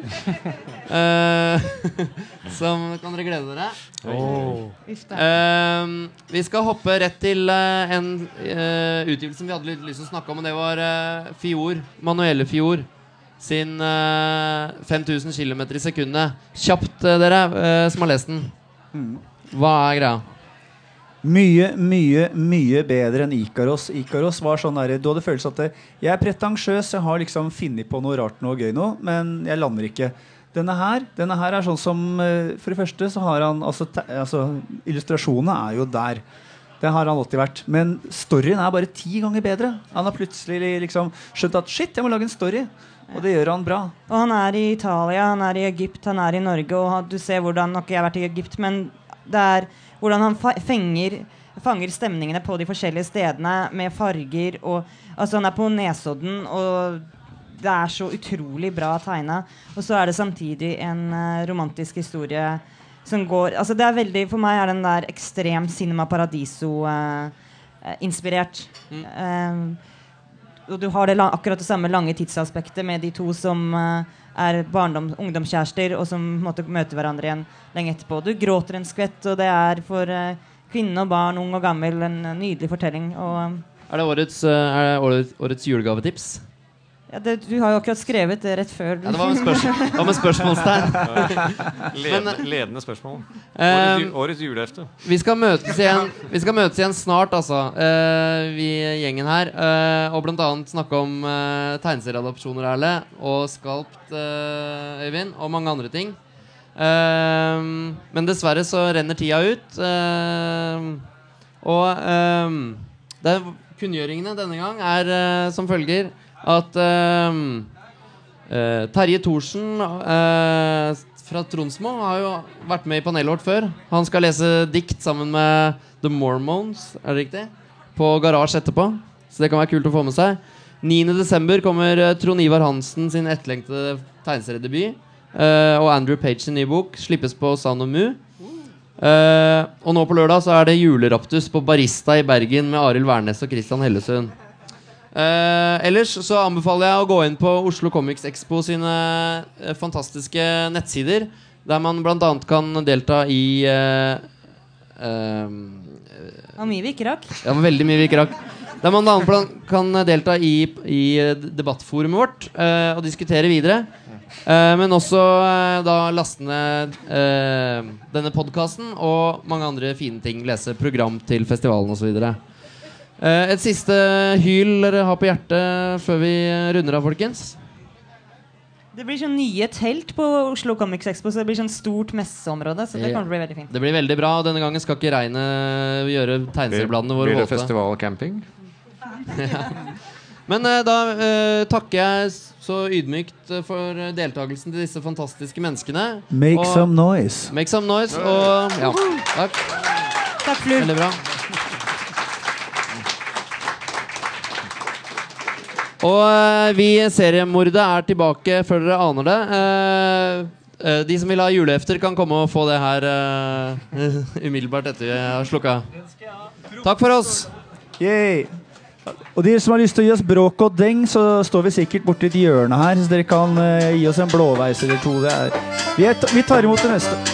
uh, som kan dere glede dere. Oh. Eh, vi skal hoppe rett til uh, en uh, utgivelse som vi hadde litt lyst til å snakke om, og det var uh, Fior. Manuelle Fior sin eh, 5000 km i sekundet. Kjapt, eh, dere eh, som har lest den. Mm. Hva er greia? Mye, mye, mye bedre enn Ikaros. Ikaros var sånn der, Du hadde følelsen at jeg er pretensiøs, jeg har liksom funnet på noe rart noe gøy nå, men jeg lander ikke. Denne her, denne her er sånn som eh, For det første så har han altså, altså Illustrasjonene er jo der. Det har han alltid vært. Men storyen er bare ti ganger bedre. Han har plutselig liksom skjønt at shit, jeg må lage en story. Og det gjør han bra. Og han er i Italia, han er i Egypt, han er i Norge. Og du ser hvordan Nok jeg har vært i Egypt, men det er hvordan han fa fenger, fanger stemningene på de forskjellige stedene med farger og Altså, han er på Nesodden, og det er så utrolig bra tegna. Og så er det samtidig en uh, romantisk historie som går Altså, det er veldig For meg er den der ekstrem Cinema Paradiso-inspirert. og du har det akkurat det samme lange tidsaspektet med de to som eh, er barndom, ungdomskjærester, og som måtte møte hverandre igjen lenge etterpå. Du gråter en skvett, og det er for uh, kvinne og barn, ung og gammel, en eh, nydelig fortelling. Og um. Er det årets, uh, årets, årets julegavetips? Ja, det, du har jo akkurat skrevet det rett før. Ja, det var med, spørsmål, var med spørsmålstegn. ledende, ledende spørsmål. Eh, Årets, årets julehefte. Vi skal møtes igjen, vi skal møtes igjen snart, altså. Uh, vi gjengen her. Uh, og blant annet snakke om uh, tegneserieadopsjoner, Erle. Og Skalpt, uh, Øyvind. Og mange andre ting. Uh, men dessverre så renner tida ut. eh, og eh, det er, kunngjøringene denne gang er eh, som følger at eh, eh, Terje Thorsen eh, fra Tronsmo har jo vært med i panelet vårt før. Han skal lese dikt sammen med The Mormons, er det riktig? På Garasje etterpå. Så det kan være kult å få med seg. 9.12. kommer eh, Trond Ivar Hansen sin etterlengtede tegneseriedebut. Uh, og Andrew Page sin nye bok slippes på Sound of Mu. Uh, og nå på lørdag så er det juleraptus på Barista i Bergen med Arild Wærnes og Christian Hellesund. Eh, ellers så anbefaler jeg å gå inn på Oslo Comics Expo sine eh, fantastiske nettsider, der man bl.a. kan delta i uh, eh, Det mye vi ikke rakk. ja, veldig mye vi ikke rakk. Der man da kan delta i, i debattforumet vårt eh, og diskutere videre. Men også da laste ned denne podkasten og mange andre fine ting. Lese program til festivalen osv. Uh, et siste hyl dere har på hjertet før vi runder av, folkens? Det blir sånn nye telt på Oslo Comics Expo, så det blir sånn stort messeområde. Så det Ja. kommer til å bli veldig fint. Det blir veldig bra, og denne gangen skal ikke regnet gjøre tegneseriebladene våre våte. Blir det festivalcamping? festivalcamping? Men uh, da uh, takker jeg så ydmykt eh, for eh, deltakelsen til disse fantastiske menneskene. Make Og- some noise. Make some noise. Og ja, takk. Takk, Flur. Veldig bra. Og eh, vi seriemordet er tilbake før dere aner det. Eh, eh, de som vil ha julehefter, kan komme og få det her umiddelbart etter vi har slukka. Takk for oss. Yay. Og de som har lyst til å gi oss bråk og deng, så står vi sikkert borti et hjørne her, så dere kan gi oss en blåveis eller to. Vi, vi tar imot det neste.